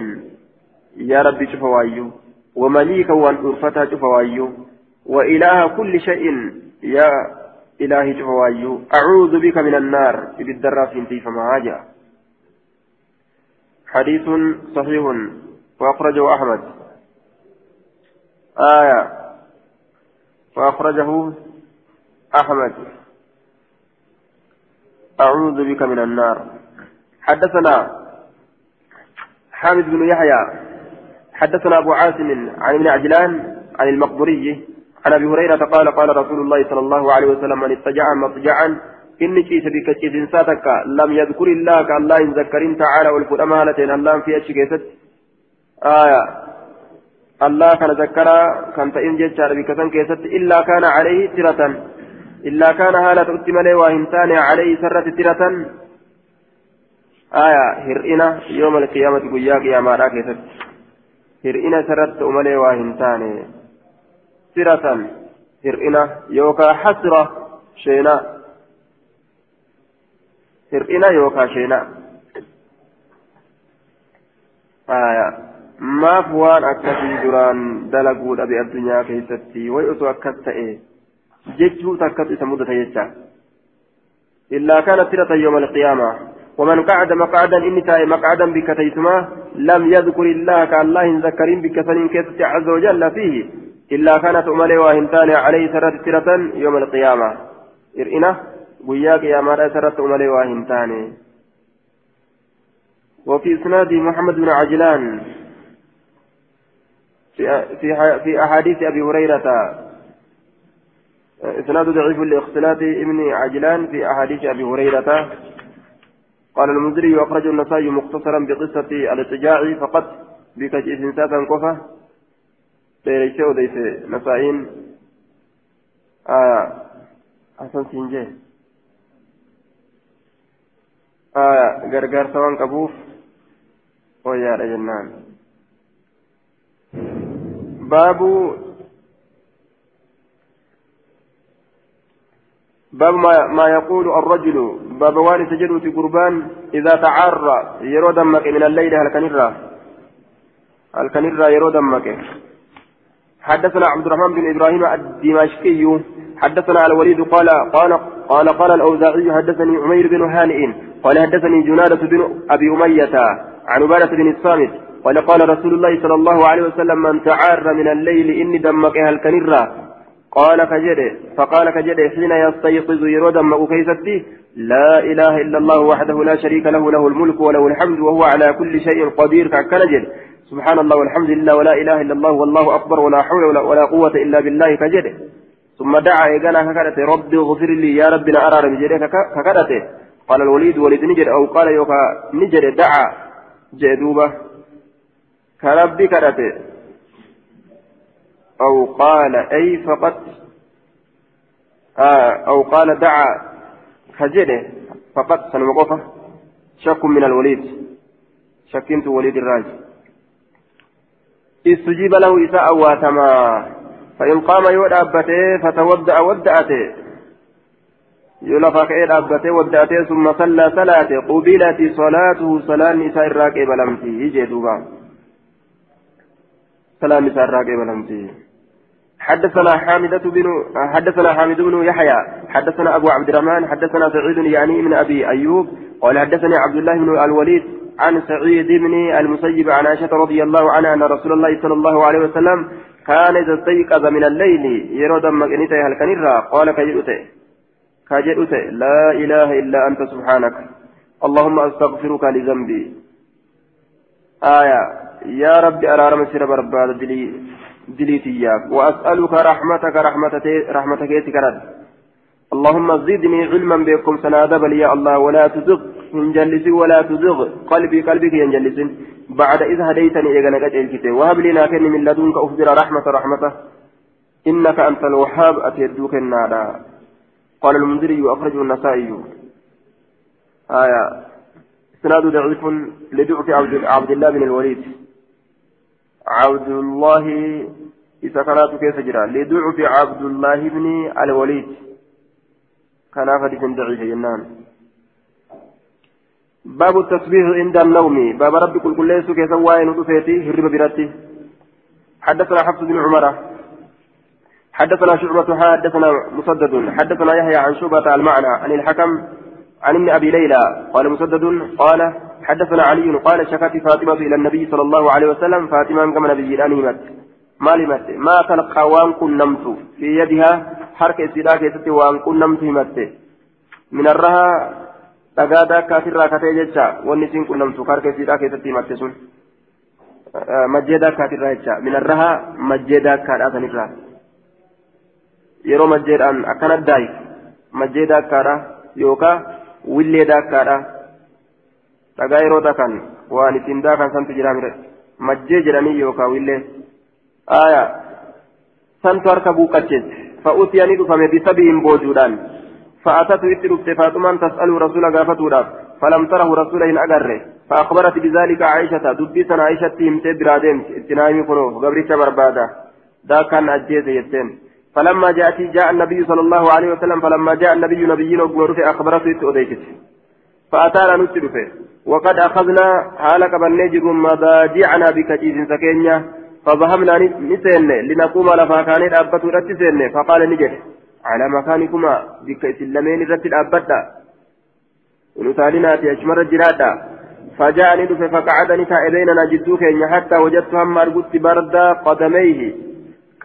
يا ربي شوف وايو ومليكا وان أرفتها شوف وايو وإله كل شيء. يا إلهي جوايو أعوذ بك من النار. بالدرة في فما جاء حديث صحيح. وأخرجه أحمد. آية. وأخرجه أحمد. أعوذ بك من النار. حدثنا حامد بن يحيى. حدثنا أبو عاصم عن ابن عجلان عن المقبوري عن أبي هريرة قال قال رسول الله صلى الله عليه وسلم من اتجع مضجعا إني كيس بك كيس ساتك لم يذكر الله كالله إن ذكرين تعالى والفؤام هالتين الله في أشكيست آية. الله كان ذكر كان تئن جيتشار بك كيست إلا كان عليه ترة. إلا كان هالة أتمنى وهمتان عليه سرة ترة. آية هرئنا يوم القيامة قياك يا مارا كيست هرئنا سرت أمني وهمتان. سرة هرئنا يوكا حسرة شينا. هرئنا يوكا شينا. آية. Maaf waan akkasii duraan dalaguudha be addunyaa keessatti way osoo akkas ta'e jechuu takkas isa mudata jecha. Illaa kaana tiratan ومن قعد مقعدا إني تاي مقعدا بك تيسما لم يذكر الله كالله ذكرين بك سنين كيست عز وجل فيه إلا كانت أملي وهمتان عليه سرة ترة يوم القيامة إرئنا وياك يا مرأة سرة أملي وهمتان وفي إسناد محمد بن عجلان في في أحاديث أبي هريرة. إسناد ضعيف لاختلاط ابن عجلان في أحاديث أبي هريرة. قال المنذري أخرج النسائي مختصرا بقصة الاضطجاع فقط بكج إنساتا كفة ديريسي وديسي نسائين آه حسن سنجي آه غرغر سوان كبوف ويا جنان باب باب ما, ما يقول الرجل باب وان في قربان إذا تعرى يرو دمك من الليل هل كنرى هل كنرى يرو دمك؟ حدثنا عبد الرحمن بن إبراهيم الدمشقي حدثنا الوليد قال قال قال قال الأوزاعي حدثني عمير بن هانئ قال حدثني جنادة بن أبي أمية عن عبادة بن الصامت قال قال رسول الله صلى الله عليه وسلم من تعار من الليل إني دمك هل كنرا قال كجد فقال كجد حين يستيقظ يرو دمك كيستي لا إله إلا الله وحده لا شريك له له الملك وله الحمد وهو على كل شيء قدير. كنجد سبحان الله والحمد لله ولا إله إلا الله والله أكبر ولا حول ولا, قوة إلا بالله. كجد ثم دعا إيقانا ككدته ربي اغفر لي يا ربنا أرى بجريك ككدته قال الوليد ولد نجد. أو قال يوكا نجد دعا. جدوبة كربي كرته أو قال أي فقط. آه أو قال دعا. خجله فقط. سنوقفه شك من الوليد. شكنت وليد الراج استجيب له إساء واتما. فإن قام يودأبته فتودأ ودأته. يلفق إلى أبته ودأته ثم صلى صلاة قبلت صلاته صلاة نساء الراكب لمتي يجي دوبان سلام سراق بلمتي. حدثنا حامدة بن حدثنا حامد بن يحيى حدثنا أبو عبد الرحمن حدثنا سعيد يعني من أبي أيوب قال حدثني عبد الله بن الوليد عن سعيد بن المسيب عن عائشة رضي الله عنها أن رسول الله صلى الله عليه وسلم كان إذا استيقظ من الليل يرى مكنته هل كنرى قال كجئته كجئته لا إله إلا أنت سبحانك. اللهم أستغفرك لذنبي. آية يا رب أرارم سير برباد دلي دليتياك وأسألك رحمتك رحمتك رحمتك يتكرد اللهم زدني علما بكم سنادب لي يا الله. ولا تزغ ينجلس ولا تزغ. قلبي قلبك ينجلس. بعد إذ هديتني إيغانا قد وهب لنا كن من لدنك أخبر رحمة رحمته. إنك أنت الوهاب أتيدوك النار قال المنذري أخرجه النسائي. آية إسناد ضعيف لضعف عبد الله بن الوليد. عبد الله إذا كانت كيف جرى؟ لضعف عبد الله بن الوليد. كان حديث ضعيف جنان. باب التسبيح عند النوم. باب ربي كل كل ليس كيف وين وطفيتي هرب براتي. حدثنا حفص بن عمر حدثنا شعبة حدثنا مسدد. حدثنا يحيى عن شعبة المعنى عن الحكم عن ابن أبي ليلى قال مسدد قال حدثنا علي قال شكت فاطمة إلى النبي صلى الله عليه وسلم. فاطمة كما نبي أنهمت ما لمت؟ ما تلقى وان كن نمت. في يدها حركة كيست وان كن نمت من الرها تقادا كافر كتي جتشا ونسين كن نمت. حركة كيست همت سن. مجدا كافر جتشا من الرها مجدا كارا سنرا yeroo majjeedhaan akkana daayi majjee daakkaadha yookaan willee daakkaadha dhagaa yeroo takan waan ittiin daakan santu jira mire majjee jedhanii yookaan willee aya santu harka buuqqacheesse fa'uutii ni dhufame bisabiin boojuudhaan fa'atatu itti dhufte faaxumaan tas'aluu rasuula gaafatudhaaf فلم تره رسول إن أجره فأخبرت بذلك عائشة دبيسا عائشة تيمتي برادمت اتنايمي كنوف قبريتش بربادة دا كان أجيز يتين فلما جاءت جاء النبي صلى الله عليه وسلم فلما جاء النبي نبينا وقمرت أخبرته أديتت فأتانا نسلفه وقد أخذنا حالك بالنجر مضاجعنا بكتيز سكينيا. فذهبنا نسين لنقوم لفا كان أبتو رتسين فقال نجد على مكانكما بك إسلامين رتل أبتا ونسالنا أشمر الجرادة فجاءني فقعدني كائبيننا جدوك حتى وجدت هم أرقدت برد قدميه.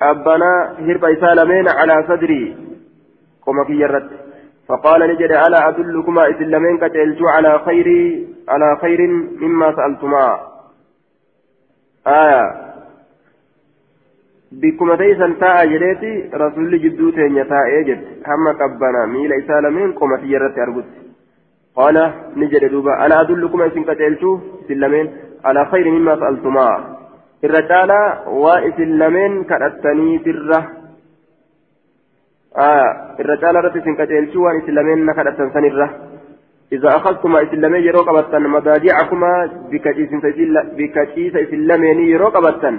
قبنا هرب إسالمين على صدري. قم في فقال نجد ألا أدلكما إسلامين كتلت على خير على خير مما سألتما. آية. بكما تيسن تاء جريتي رسول جدو تين تاء جد. هم قبنا ميل إسالمين قم في يرد أرقد قال نجد دوبا ألا أدلكما إسن كتلت إسلامين على خير مما سألتما. Irra caalaa waa isin lameen kadhattaniitirra irra caalaa irratti isin qaceelchuu إذا أخذتما إسلامي يروق أبتن مضاجعكما بكتيس إسلامي يروق أبتن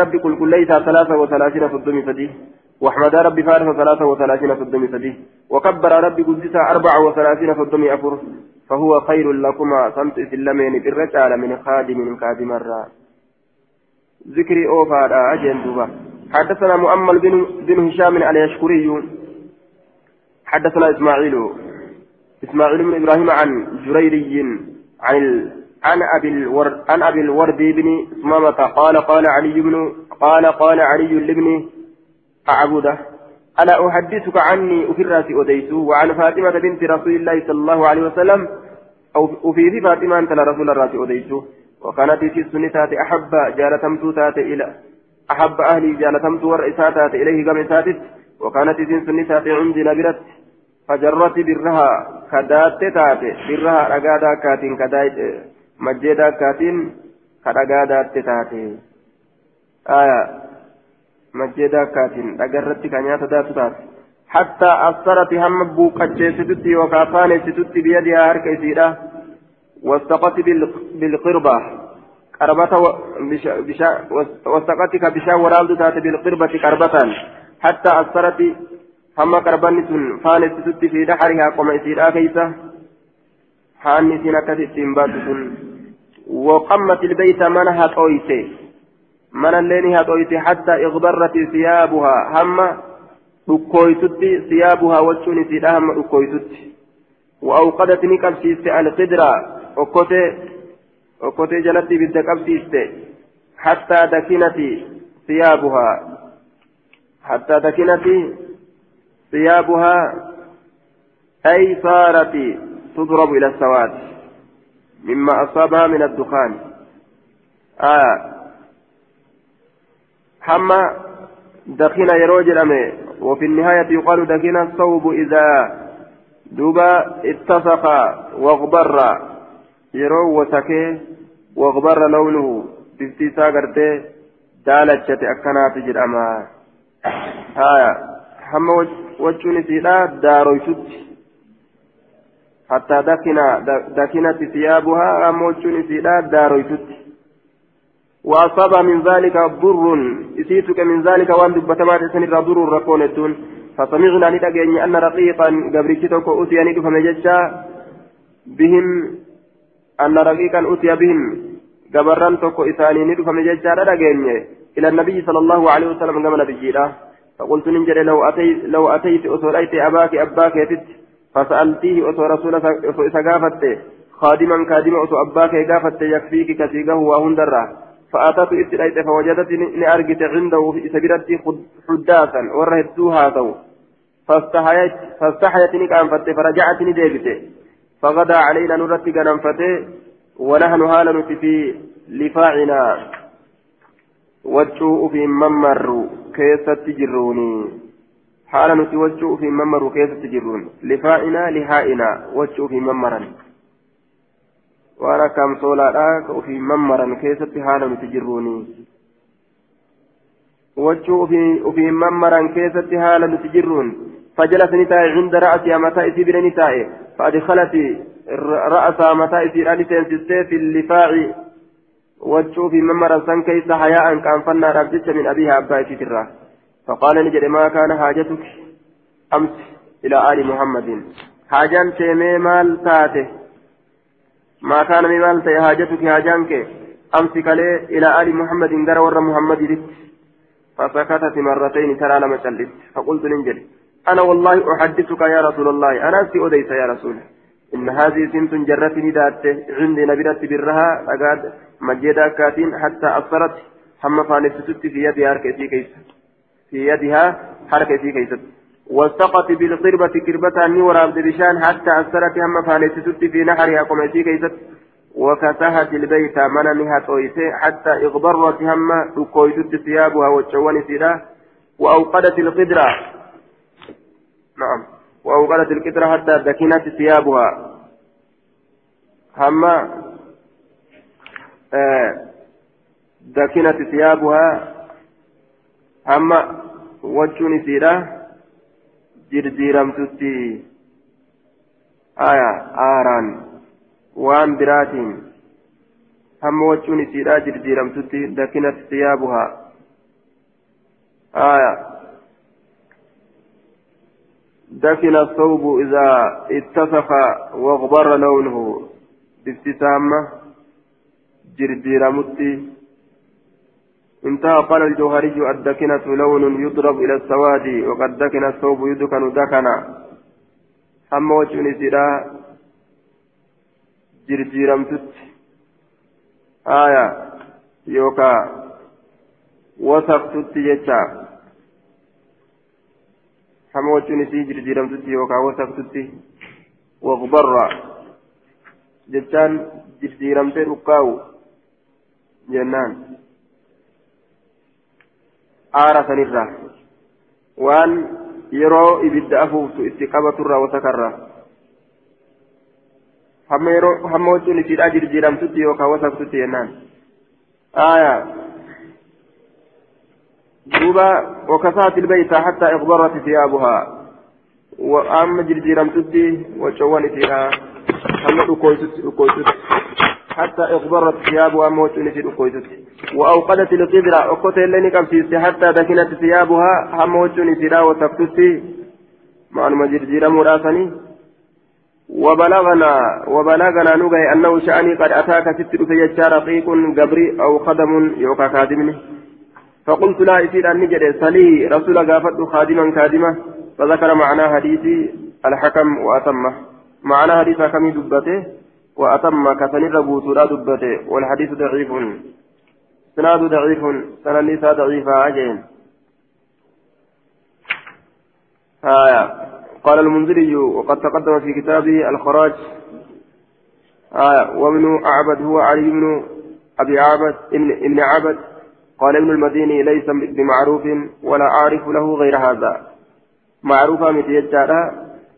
ربي كل كليتا ثلاثة وثلاثين في الدم فديه واحمد ربي فارس ثلاثة وثلاثين في فديه وكبر ربي قدسا أربعة وثلاثين في أفر فهو خير لكما سمت إسلامين بالرجال من خادم من خادم الرّ ذكري أوفا أجين دوبا. حدثنا مؤمل بن, بن هشام اليشكري حدثنا إسماعيل. إسماعيل بن إبراهيم عن جريري عن. عن أبي الورد عن أبي الورد بن سمامة. قال قال علي بن قال قال علي لابن أعبده. ألا أحدثك عني أفرات أديت. وعن فاطمة بنت رسول الله صلى الله عليه وسلم. أو في فاطمة أنت لرسول الله أديت. وكانت في السنة أحب جالتمت تات إلى أحب أهلي جالتمت ورئيسا تات إليه قم تاتت وكانت في السنة عندي نبرت فجرت برها كدات تات برها رقادا كاتين كدايت مجدا كاتين كرقادا تات آية مجدا كاتين رقرت كانيات دات تات حتى أثرت هم بوكتش ستتي وكافان ستتي بيدها هركي سيدا واستقت بالقربة. قربة واستقتك بشا ورالد تات بالقربة قربة. حتى أثرت هم قربان فانت ست في دحرها قم إسيرا كيسة حاني سينا كتتين باتسن وقمت البيت منها طويته من الليل هاتويته حتى اغبرت ثيابها. هم ركويتت ثيابها وجهن سيدا هم ركويتت وأوقدت نكبسيست القدرة. Okkotee okkotee jalatti ibidda qabsiiste hattaa dakinati siyaabuhaa hattaa dakinati siyaabuhaa ay saarati tudrabu ila sawaad mimma asaabaha min addukhaan aya hamma dakina yeroo jedhame وفي النهاية يقال دكنا الصوب إذا دوبا اتسق واغبر yeroo wasakee waqbarra lawnuhu bifti isaa gartee daalachate akkanaati jedhama haya hamma wachuun isiidha daaroytutti hattaa dakina dakinatti siyaabuhaa hamma wachuun isiidha daaroytutti وأصاب من ذلك ضر إسيتك من ذلك وأن دبتما تسن ضر ركون الدون فسمعنا ندقين أن رقيقا قبرتك أتي ندفم ججا بهم أن رقيقا أتي بهم جبران توكو إساني ندفم ججارة دقيني إلى النبي صلى الله عليه وسلم كما نبيجيرا فقلت ننجل لو أتيت لو أتيت أصليت أباك أباك يتت. فسألتيه أصو رسول إسقافت خادما كادما أصو أباك إقافت يكفيك كسيقه وهندره فأتت إتلايت فوجدت لأرجت عنده في سبيلة حداثا ورهدتوها تو. فاستحيت فاستحيت نكانفت فرجعت نديبت. فغدا علينا نرتي قننفت ونحن هالنا في لفاعنا. وجوء في ممر كيست جروني. حالا نتي وجوء في ممر كيست جرون لفاعنا لهائنا وجوء في ممرا وأنا كم صولا وفي ممرا كيست حالا نتي جروني. وجوء في ممرا كيست حالا نتي جرون فجلس نتاي عند رأسي متى إسي نتاي فأدخلت رأس متى إسي في اللفاع. وجهه في ممر سن كيس حياء كان فنا ربجت من أبيها أبا ترى. فقال نجد ما كان حاجتك. أمس إلى آل محمد. حاجان تيمي مال تاته. ما كان مال تي حاجتك حاجانك. أمس كلي إلى آل محمد در ور محمد فسكتت مرتين ترى لما شلت فقلت ننجد. أنا والله أحدثك يا رسول الله. أنا سي أديس يا رسول. إن هذه سنت جرتني ذات عندي نبرت برها أقاد مجيدا كاتين حتى أثرت هم فانفتت في يدها حركتي كيس في يدها حركتي كيس والتقت بالقربة كربة أني ورابد بشان حتى أثرت هم فانفتت في نحرها قمتي كيس وكسهت البيت مننها تويته حتى اغبرت هم. تكويتت ثيابها وتشوان سيرا وأوقدت القدرة. نعم. وأوقدت القدرة حتى دكنت ثيابها. هم دكنت ثيابها أما وجهني سيرة جرجيرمتتي آية آران وان براتين. هم وجهني سيرة جرجيرمتتي دكنت ثيابها. آية دفن الثوب إذا اتسخ واغبر لونه. بابتسامة جرجيرمتي انتهى قال الجوهري الدكنة لون يضرب إلى السواد وقد دكن الثوب يدكن دكنا. هم وجهني سيرا جرجيرمتت آية يوكا وثقتت يجا وجهني سي جرجيرمتت يوكا وثقتت وغبر جتان جرجيرمتي ركاو jennaan aara sanirraa waan yeroo ibidda afuuftu itti qabaturraa wasakarraa hamma yeroo hamma wachuun isiidhaa jirjiiramtutti yookaan wasaktutti duuba وكسات البيت حتى اغبرت ثيابها وأما جرجيرمتدي وشوان فيها هم حتى اغبرت ثيابها موت نسيت وأوقدت القدرة وقتل لني كم حتى دكنت ثيابها هم موت نسيت وتفتت مع المجرجير مراسني وبلغنا وبلغنا نبي أنه شأني قد أتاك ست في رقيق قبري أو خدم يوكا خادمني فقلت لا يصير أن نجد سلي رسول قافت خادما كادما فذكر معنى حديثي الحكم وأتمه. معنى حديث كم دبته وأتم كسن ربوت لا دبته والحديث ضعيف. سناد ضعيف سنن نساء ضعيفة أجين. آية. قال المنذري وقد تقدم في كتابه الخراج. آية. وابن أعبد هو علي بن أبي عبد ابن, ابن عبد. قال ابن المديني ليس بمعروف ولا أعرف له غير هذا. معروفة متيجارة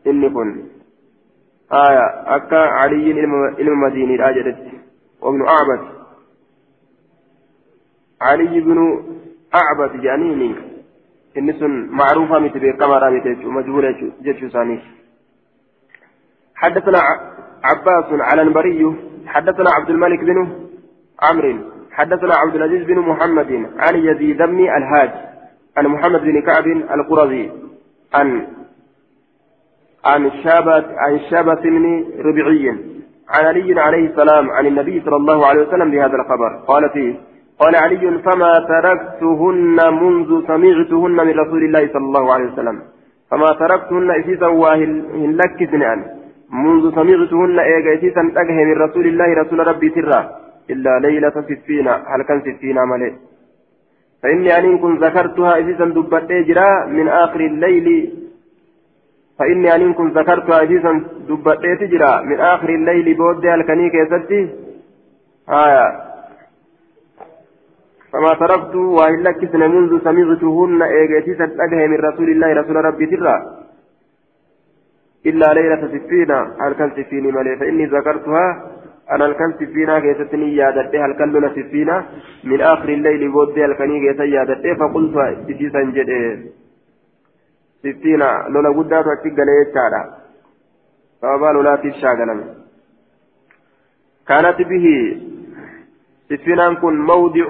إني كن. آية أكا علي إلى مديني الأجدد وابن أعبد. علي بن أعبد جانيني إنس معروفة مثل كما متى مجهولة جيش ثاني حدثنا عباس على البري حدثنا عبد الملك بن عمرو. حدثنا عبد العزيز بن محمد عن يزيد بن الهاج عن محمد بن كعب القرظي عن عن شابة عن شابة بن ربيعي عن علي عليه السلام عن النبي صلى الله عليه وسلم بهذا الخبر. قال فيه قال علي فما تركتهن منذ سمعتهن من رسول الله صلى الله عليه وسلم. فما تركتهن إسيسا واهن لك منذ سمعتهن إيغا إسيسا من رسول الله رسول ربي سرا. إلا ليلة ستين هل كان ستين ملئ فإني أن كن ذكرتها إسيسا دبت جرا من آخر الليل. فإني أن كن ذكرتها إسيسا دبت جرا من آخر الليل بود الكنيك يسدي آية. فما تركت وإن لكسن منذ سمعتهن إيغتي ستأجه من رسول الله رسول ربي ترى. إلا ليلة ستين هل كان ستين ملي. فإني ذكرتها أنا الكن سفينة كيستني يادته هل كان لنا سفينة؟ من آخر الليل بودي هل كان يادته يادته فقلت إسيسا جده سفينة لولا قد تقل يتشارع فأبا لولا تشاغلا كانت به سفينة كن موضع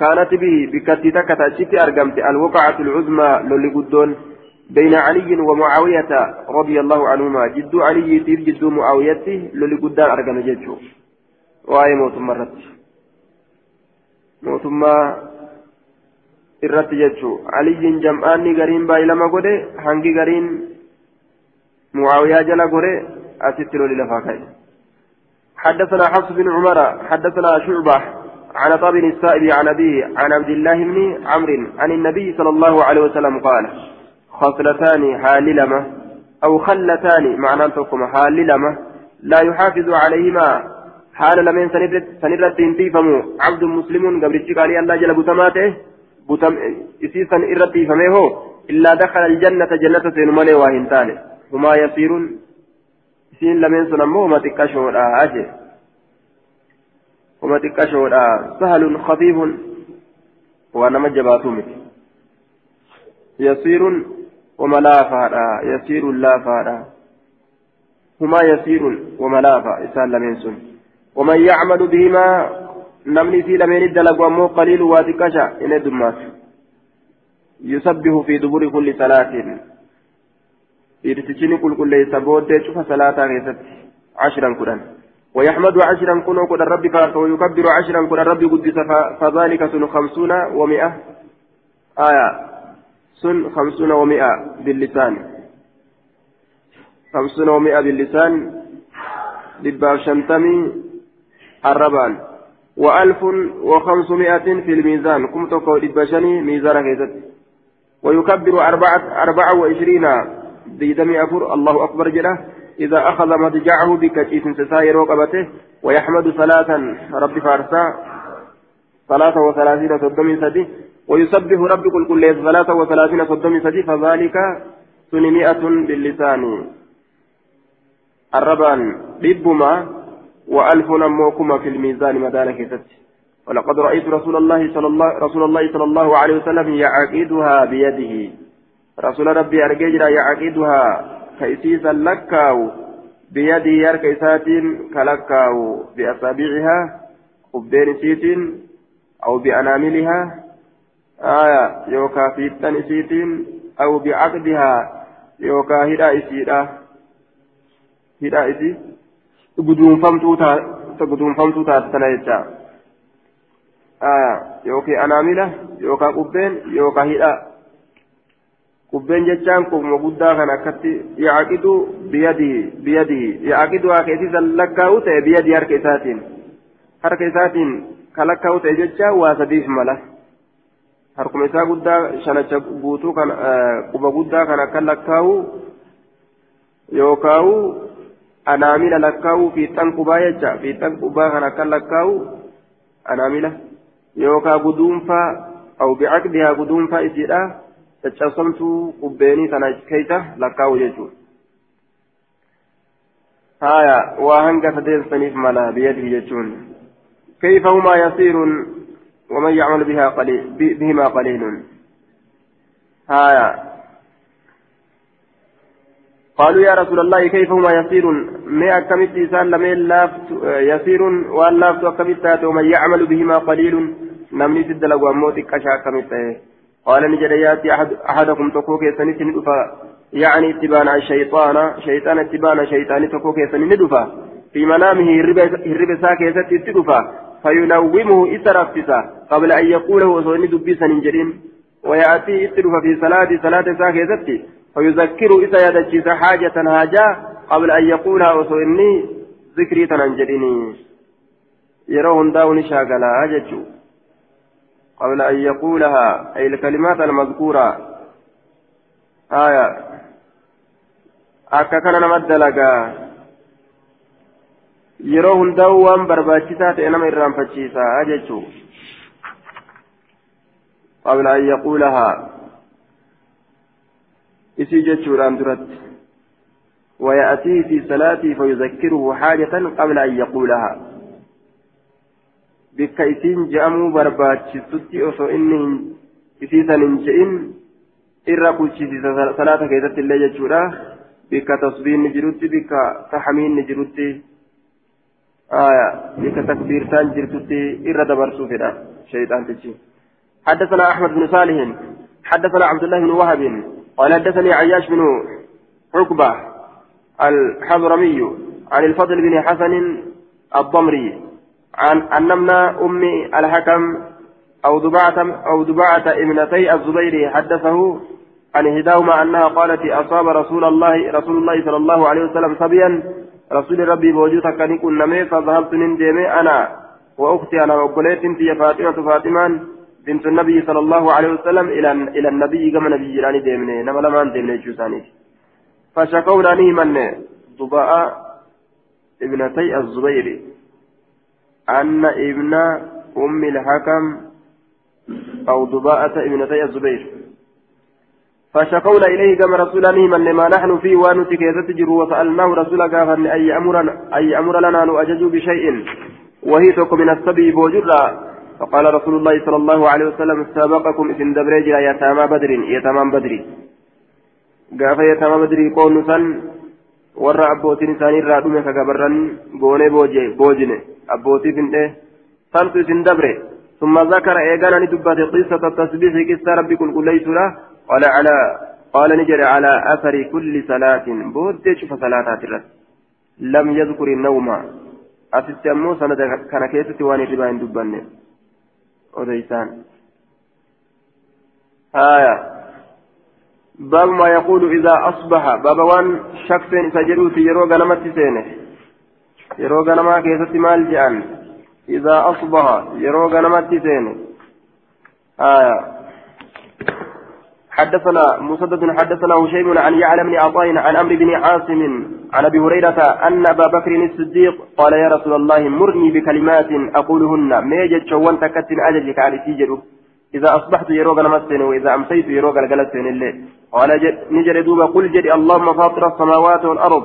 كانت به بكتي تكتا شتي أرقمت الوقعة العظمى لولي قدون. بين علي ومعاوية رضي الله عنهما. جد علي تير جد معاوية لولي قدان أرقم جيتشو. وآي موتم مرت. موتم irratti jechuun aliyyiin jam'aanni gariin baay'ilama godhe hangi gariin mucaawiyaa jala godhe asitti loli lafaa. حدثنا حفص بن عمر حدثنا شعبة عن طاب السائب عن أبيه عن عبد الله بن عمرو عن النبي صلى الله عليه وسلم قال خصلتان حاللمة أو خلتان معنى تقوم حاللمة لا يحافظ عليهما. حال لمن سنرد تنتيفمو عبد مسلم قبل الشيخ الله جل بتماته بتم إسيسا إرد فميه إلا دخل الجنة جنة سينمالي واهنتان. هما يصيرون سين لمن سنمو. ما تكشوا أجل وما تكشودا سهل خفيف. وأنا مجباتو يسير وملافا يسير لافا هما يسير وملافا إسان لمنسون ومن يعمل بهما نمني في لمن الدلق ومو قليل واتكشا إن الدمات. يسبح في دبر كل صلاة. يرتجني كل كل يسبوت شوف صلاة عشرا كرا ويحمد عشرا كن كن الرب ويكبر عشرا كن الرب قدس فذلك سن خمسون ومئة. آية. سن خمسون ومئة باللسان. خمسون ومئة باللسان. شمتمي الربان. وألف وخمسمائة في الميزان. كم تقول لبشني ميزان كيست؟ ويكبر أربعة أربعة وعشرين بيدمي أفر الله أكبر جله إذا أخذ مضجعه بكتيس سسائر وقبته ويحمد ثلاثا رب فارسا. ثلاثة وثلاثين صدم سدي ويسبح رب كل كل ثلاثة وثلاثين صدم سدي فذلك سنمئة باللسان. الربان ربما وألف نموكما في الميزان مدانك ست ولقد رأيت رسول الله صلى الله رسول الله صلى الله عليه وسلم يعقدها بيده. رسول ربي أرججنا يعقدها كيسيسا لكاو. بيده يرك إساتين كلكاو. بأصابعها قبين سيتين أو بأناملها. آية يوكا فيتن سيتين أو بعقدها يوكا هدا إسيدا هدا إسي gudunfamtuu taatana jecha yookiin anaamila yookaan qubbeen yookaan hidha qubbeen jechaan qubuma guddaa kan akkatti yaaqidu biyadihi biyadihi yaaqidu haa keessisan lakkaa'u ta'e biyadii harka isaatiin harka isaatiin kan lakkaa'u ta'e jecha waa sadiif mala harkuma isaa guddaa shanacha guutuu kan quba guddaa kan akka lakkaa'u yookaa'u anaamila lakkaa'u fiixan qubaa jecha fiixan qubaa kan akka lakkaa'u anaamila yookaa guduunfaa au bicaqdihaa guduunfaa isiidha caccabsamtuu qubbeenii sana keeysa lakkaa'u jechuudha. haya waa hanga sadeensaniif mala biyadihi jechuun كيف هما يصير ومن يعمل بها قليل بهما قليل. هايا قالوا يا رسول الله كيف هما يصير ما أكملت إنسان لم يصير وأن لافت أكملت ومن يعمل بهما قليل؟ نمني سد لغو موتك كشا أكملت. قال نجد ياتي أحد أحدكم تكوك يسني ندفا يعني اتبان الشيطان شيطان اتبان شيطان تكوك يسني ندفا في منامه هرب ساك يسد تدفا فينومه إسرافسا قبل أن يقوله وصوني دبيسا ننجرين ويأتي إسرف في صلاة صلاة ساكتة فيذكر إسا يدجيس حاجة هاجا قبل أن يقولها وصوني ذكري تننجرين يرون داون شاقلا أججو. قبل أن يقولها أي الكلمات المذكورة. آية. أكا كان نمد yeroo hundaa'u waan barbaachisaa ta'e nama irraanfachiisa jechuu qabla an yaquulahaa. Isii jechuudhaan duratti. ويأتيه في صلاته فيذكره حاجة قبل أن يقولها بك إسين جامو بربات ستي أصو إني إسيسا ننجئن إرى كوشي صلاة كيدت الله جتشورا بك تصبين نجرتي بك تحمين نجرتي آية بك تكبير تنجر تتي إرى دبرسو فدا شيطان تجي. حدثنا أحمد بن صالح حدثنا عبد الله بن وهب قال حدثني عياش بن عقبة الحضرمي عن الفضل بن حسن الضمري عن أنمنا أم الحكم أو دبعة أو دبعة ابنتي الزبير حدثه عن إحداهما أنها قالت أصاب رسول الله رسول الله صلى الله عليه وسلم صبيا رسول ربي بوجودك كان يكون نمي فذهبت نندمي أنا وأختي أنا وقلت في فاطمة فاطمة بنت النبي صلى الله عليه وسلم إلى إلى النبي كما نبي جيراني ديمني نما لما ديمني جوساني فشكونا نيمن ضباء ابنتي الزبير. أن ابن أم الحكم أو ضباءة ابنتي الزبير. فشكونا إليه كما رسول من لما نحن فيه ونتك يتجر وسألناه رسول قافن أي أمر أي أمر لنا نؤجج بشيء. وهي تك من السبي بوجرا فقال رسول الله صلى الله عليه وسلم سابقكم إذن دبريجا يتامى بدر يتامى بدري قاف يتامى بدري قول سن abbootiin isaanii irraa dhume ka gabarran goonee boojine abbootii findhe santu isin dabre ثم ذكر إيقانا ندبت قصة التسبيح قصة ربي كل كل قال على قال نجري على أثر كل صلاة. بود شوف صلاة لم يذكر النوم. أسست أمو سنة كان كيسة واني رباين دباني وديسان آية. باب ما يقول إذا أصبح. باب وان شخص سجدوا في يرو غنمت سينه. يرو غنما كيسة مال جان. إذا أصبح. يرو غنمت سينه. آية. حدثنا مسدد حدثنا هشيم عن يعلم بن عطاء عن عمرو بن عاصم عن أبي هريرة أن أبا بكر الصديق قال يا رسول الله مرني بكلمات أقولهن ميجد شوان تكتن اجلك على سيجد إذا أصبحت يروق نمسين وإذا أمسيت يروق الجلسين الليل قال نجر دوبا قل جد اللهم فاطر السماوات والأرض.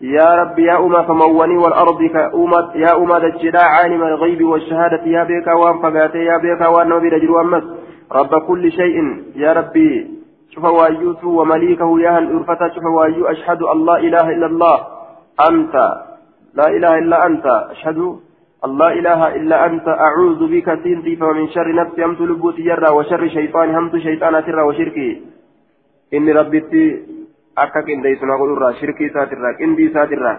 يا رب يا أمة فموني والأرض كأمة يا أمة الجداء عالم الغيب والشهادة يا بيك وان فقاتي يا بيك وان نبي رجل ومس رب كل شيء يا ربي شوف وايوت ومليكه يا هل أرفتا شوف وأيو أشهد لا إله إلا الله أنت لا إله إلا أنت أشهد لا إله إلا أنت أعوذ بك سنتي فمن شر نفسي أمت لبوتي يرى وشر شيطان همت شيطان ترى وشركي. إني ربيتي أكاك إن ديسنا قدرة شركي ساترة إندي ساترة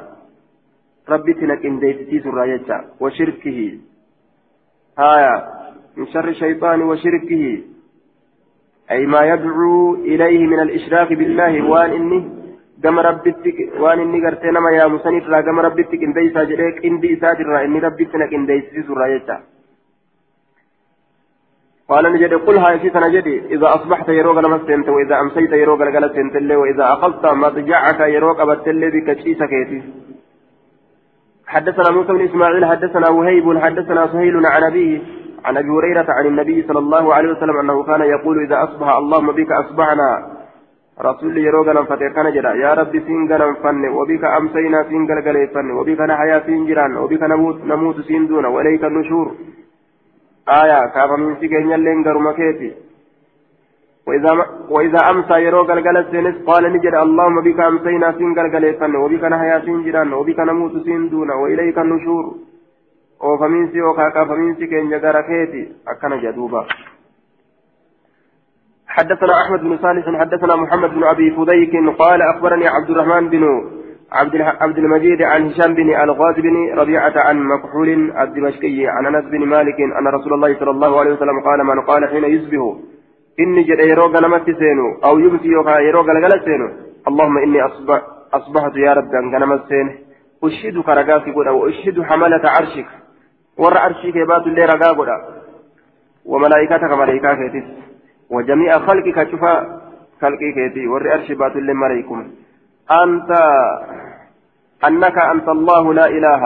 ربيتي نك إن سرى يجا وشركه. هايا من شر الشيطان وشركه. أي ما يدعو إليه من الإشراك بالله وان إني كما ربتك وان إني قرتنا ما يا مسنيف لا كما ربتك إن ديسا جريك إن ديسا جرى إني ربتك إن ديسا سرى قال نجد قل هاي في نجدي إذا أصبحت يروق لمسنت وإذا أمسيت يروق لقلت وإذا أخذت مضجعك يروق أبتل بك تشيسك حدثنا موسى بن إسماعيل حدثنا وهيب حدثنا سهيل عن أبيه عن أبي هريرة عن النبي صلى الله عليه وسلم أنه كان يقول إذا أصبح اللهم بك أصبحنا. رسول يروغنا فتكنا جرا يا ربي سينغنا فن وبك أمسينا سينغل غلي فن وبك نحيا سينجران وبك نموت نموت سيندون واليك النشور. آية كافا من سيكين يلين غرمكيتي وإذا وإذا أمسى يروق الجلس سينس قال نجد اللهم بك أمسينا سينغل غلي فن وبك نحيا سينجران وبك نموت سيندون وإليك النشور. Oofamiinsi yookaan kaafamiinsi keenya gara keeti akkana jedhuuba حدثنا أحمد بن صالح حدثنا محمد بن أبي فديك قال أخبرني عبد الرحمن بن عبد المجيد عن هشام بن الغاز بن ربيعة عن مكحول الدمشقي عن أنس بن مالك أن رسول الله صلى الله عليه وسلم قال من قال حين يصبح إني جد يروق نمت سينو أو يمسي يروق لقلت سينو اللهم إني أصبح أصبحت يا رب أن نمت سين أشهدك رقاك وأشهد حملة عرشك ور عرشك يبات اللي رقا قد وملائكتك ملائكتك وجميع خلقك شفا خلقك ور عرش بات اللي ملائكم أنت أنك أنت الله لا إله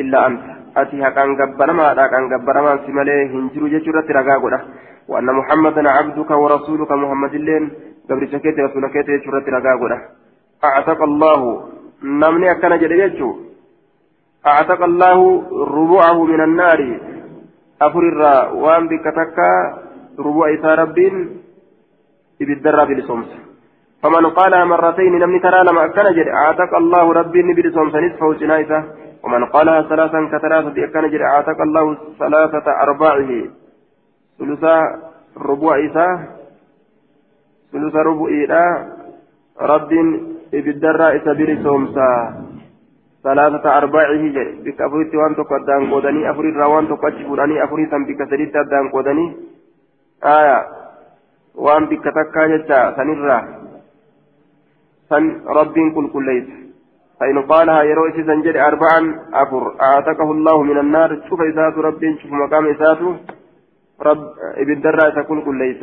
إلا أنت أتي هكان قبرما هكان قبرما سمالي هنجرو جيشورة رقا قد وأن محمدا عبدك ورسولك محمد اللين قبل شكيت رسولك يجرت رقاقنا أعتق الله نمني أكنا جديدتو أعتق الله ربوعه من النار. أفر الرا وأن بك تكا ربوع إسا ربين إبدر بالصمس فمن قالها مرتين نمني ترى لما أكنا جد أعتق الله ربي بالصمس نصفه سنايسة ومن قالها ثلاثا كثلاثة أكنا جد أعتق الله ثلاثة أرباعه. ثلثا ربوع إساء ثلثا ربوع إيدا رب إبدرا إسا سومسا ثلاثة أرباعه بك أفريت وان تقدان قودني أفريت روان تقدان أفريت بك سريت دان قودني آية. وان بك تكا جتا سنرا سن رب كل كل ليس. فإن قالها يروي سنجد أربعا أفر. أعتقه الله من النار. شوف إسات رب شوف مقام إساته رب إبن درا تكون كل ليس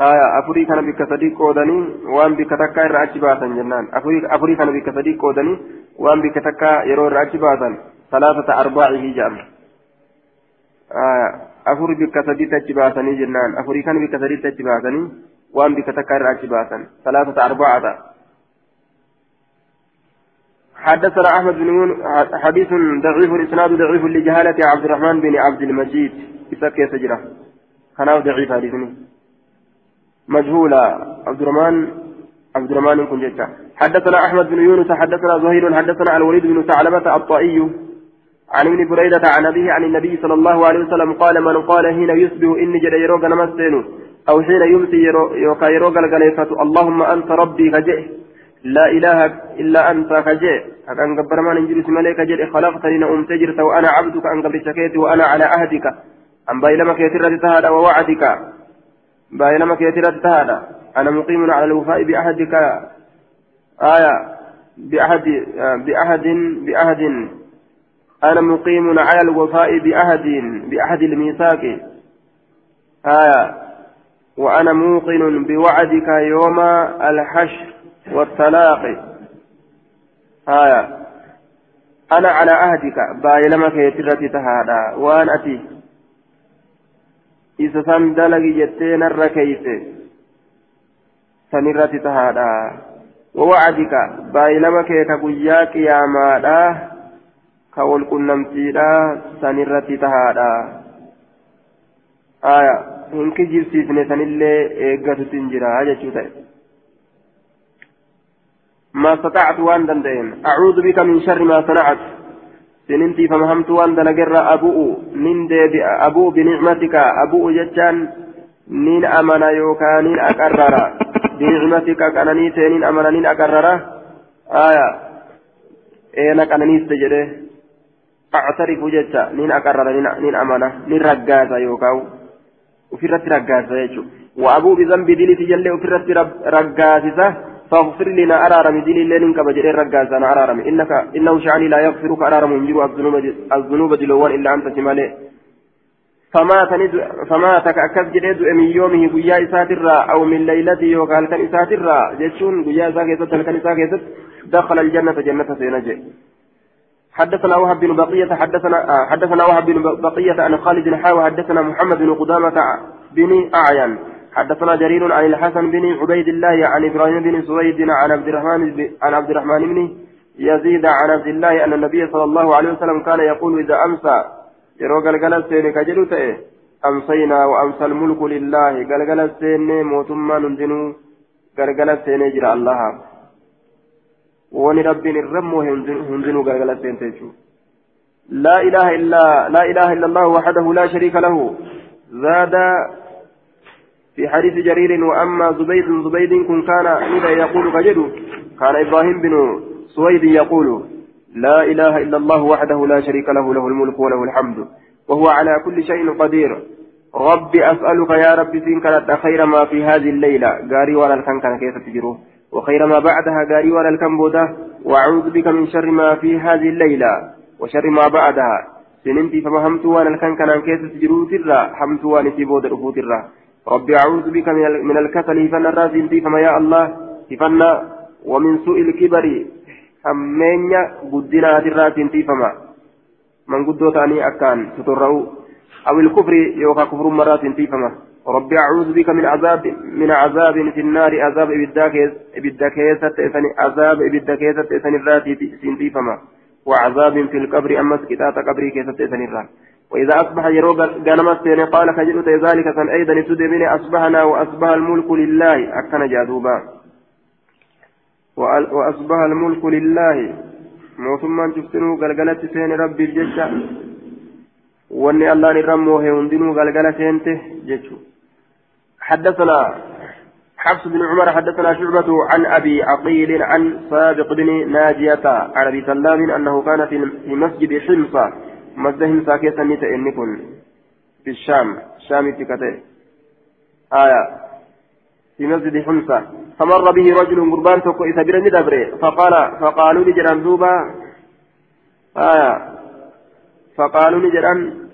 آية أفري كان بك صديق قودني وان بك تكا الرأتي باسا جنان أفري, أفري كان بك صديق قودني وان بك تكا يرو الرأتي باسا ثلاثة أرباعه جام آية أفري بك صديق تجباسني جنان أفري كان بك صديق تجباسني وان بك تكا الرأتي باسا ثلاثة أرباعه حدثنا أحمد بن يون حديث ضعيف الاسناد ضعيف لجهالة عبد الرحمن بن عبد المجيد. اسكي سجرة. كان ضعيف حديثني مجهولا. عبد الرحمن عبد الرحمن كن حدثنا أحمد بن يونس حدثنا زهير حدثنا الوليد بن ثعلبة الطائي عن ابن بريدة عن أبيه عن النبي صلى الله عليه وسلم قال من قال حين يصبح إني جد يروق أو حين يمسي يروق يروق اللهم أنت ربي فجئ لا إله إلا أنت كجي أكن قبر ما ننجلس ملك جل خلقتني نأم تجرت وأنا عبدك أن قبل شكيت وأنا على عهدك. أن بايلما كيتر تهدى ووعدك. بايلما كيتر تهدى أنا مقيم على الوفاء بعهدك آية بعهد بعهد بعهد أنا مقيم على الوفاء بعهد بعهد الميثاق. آية وأنا موقن بوعدك يوم الحشر والتلاقي آية أنا على عهدك بايلما كيترتي تهادا. وأن أتي. سن دلقي جتين الركيت سنرتي تهادا ووعدك بايلما كيتا قياك يا مادا كول قنمتيدا سنرتي تهادا آية هنك جبسيسني سنillee eeggatutu hin jira jechuu ta'e. ما استطعت وان دندين أعوذ بك من شر ما صنعت سننتي فمهمت وان دلقر أبوء من دي أبوء بنعمتك أبوء جتان نين أمنا يوكا نين أكرر بنعمتك كانني تنين أمنا نين أكرر آية إينا كانني استجده أعترف جتا نين أكرر نين أمنا نين رقاسا يوكاو وفي رت رقاسا يجو وأبوء بذنب ديني تجلي وفي رت رقاسا فاغفر لنا أرارم دين الليل كما جرير رقاسنا أرارم. إنك إنه شعني لا يغفرك أرارم ينجر الذنوب الذنوب دلوان إلا أنت جمالي. فمات فمات كأكد جريد من يومه قيا إساترا أو من ليلته وقال كان إساترا جتشون قيا إساترا كان إساترا دخل الجنة جنة seenu jechuu. حدثنا وهب بن بقية حدثنا آه حدثنا وهب بن بقية عن خالد حاوى حدثنا محمد بن قدامة بن أعين. حدثنا جرير عن الحسن بن عبيد الله عن إبراهيم بن سويد عن عبد الرحمن عن عبد الرحمن بن يزيد عن عبد الله أن النبي صلى الله عليه وسلم كان يقول إذا أمسى yeroo galgaleessan akka jedhu أمسينا وأمسى الملك لله galgaleessine موتما نندنو قلقل سين جرى الله. وني ربي الرم هندنو قلقل سين تيجو. لا إله الا لا إله إلا الله وحده لا شريك له. زاد في حديث جرير وأما زبيد زبيد كن كان إذا يقول كجدو كان إبراهيم بن سويد يقول لا إله إلا الله وحده لا شريك له له الملك وله الحمد وهو على كل شيء قدير. رب أسألك يا رب سين كانت خير ما في هذه الليلة قاري ولا الكن كان كيف تجروه وخير ما بعدها قاري ولا الكن بوده وأعوذ بك من شر ما في هذه الليلة وشر ما بعدها. سننتي فما همت وأنا الكن كان كيف تجروه ترى همت وأنا في بود ترى رب أعوذ بك من الكسل فن الراس فما يا الله فن ومن سوء الكبر همينيا قدنا الراس فما من قدوت أني أكان تترأوا أو الكفر يوكا كفر مرات تيفما ربي أعوذ بك من عذاب من عذاب في النار عذاب إبداكيسة إساني عذاب إبداكيسة إساني الراتي تيفما وعذاب في القبر أما سكتات قبري كيسة إساني الرات وإذا أصبح يروق غنمت قال خجلت ذلك كان أيضا تدمني أصبحنا وأصبح الملك لله. أكن جادوبا. وأصبح الملك لله. موسمان شفتنو قلقلت سين ربي الجشة allaan irra moohe hundinuu galgala seente jechu حدثنا حفص بن عمر حدثنا شعبة عن أبي عقيل عن سابق بن ناجية عن أبي سلام أنه كان في مسجد حمصة. مسجد حمصة كيسا نتئنكن في الشام شام تكته آية في مسجد حمصة فمر به رجل قربان تكو إذا برني فقال فقالوا لجران دوبا آية فقالوا لجران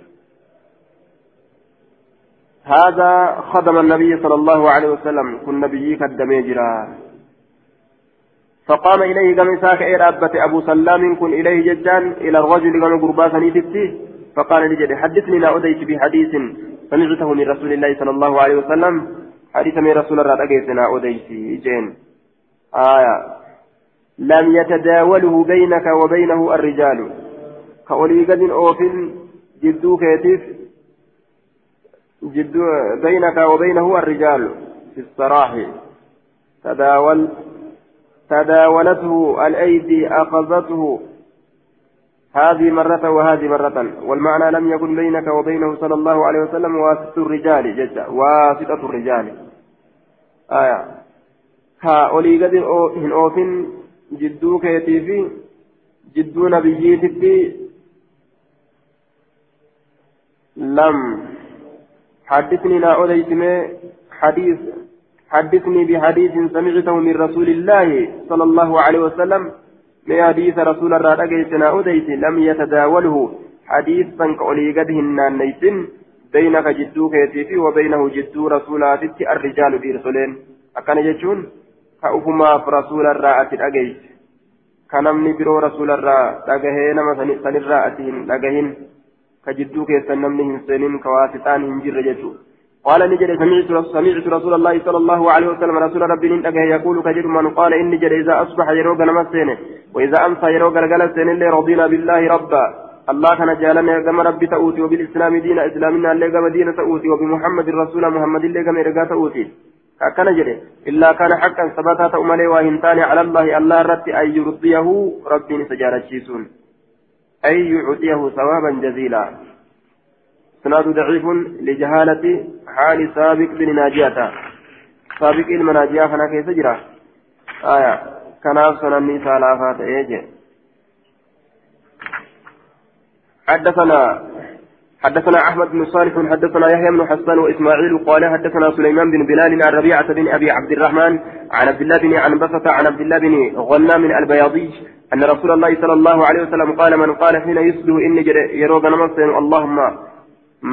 هذا خدم النبي صلى الله عليه وسلم كن نبيك الدميجرا فقام إليه قام ساك إرابة أبو سلام كن إليه ججان إلى الرجل قام قربا نيتتي فقال لجد حدثني لا أديت بحديث سمعته من رسول الله صلى الله عليه وسلم. حديث من رسول الله أجيتنا أديت. جين آية. لم يتداوله بينك وبينه الرجال. كأولي قد أوفن جدو كيتيف. جد بينك وبينه الرجال في الصراح تداول تداولته الأيدي أخذته هذه مرة وهذه مرة والمعنى لم يكن بينك وبينه صلى الله عليه وسلم واسطة الرجال جدا واسطة الرجال. آية. ها أولي قد هن أوفن جدو كيتي جدو نبيتي لم. حدثني لا أوليتم حديث حدثني بحديث سمعته من رسول الله صلى الله عليه وسلم. من حديث رسول الله رأيتنا أوديت لم يتداوله. حديثا كأولي قدهن نيسن بينك جدو كيتيفي وبينه جدو رسولات الرجال برسولين أكان يجون؟ كأفما في رسول الراءة الأجيس كنمني برو رسول الراء أجهين ما سنرى أتين أجهين كجدو كيسن نمني هنسينين كواسطان هنجر جدو. قال نجد سمعت سمعت رسول الله صلى الله عليه وسلم رسول ربي ننتقه يقول كجد من قال إن جد إذا أصبح يروق نمسين وإذا أمسى يروق الجلسين اللي رضينا بالله ربا. الله كان جالنا كما ربي تؤتي وبالإسلام دين إسلامنا اللي كما دين تؤتي وبمحمد رسول محمد اللي كما إرقا تؤتي كان جري إلا كان حقا ثبتا تؤملي وهنتاني على الله الله رتي أن يرضيه ربي سجارة شيسون. أي يعطيه ثوابا جزيلا. سناد ضعيف لجهالة حال سابق بن ناجية. سابق المناجية فانا كيف جرى؟ آية. كان سنني سالافات إيجي حدثنا حدثنا أحمد بن صالح حدثنا يحيى بن حسان وإسماعيل قال حدثنا سليمان بن بلال عن ربيعة بن أبي عبد الرحمن عن عبد الله بن عنبسة عن عبد الله بن غنام البياضي أن رسول الله صلى الله عليه وسلم قال من قال حين يصبح إني يروق نمسين اللهم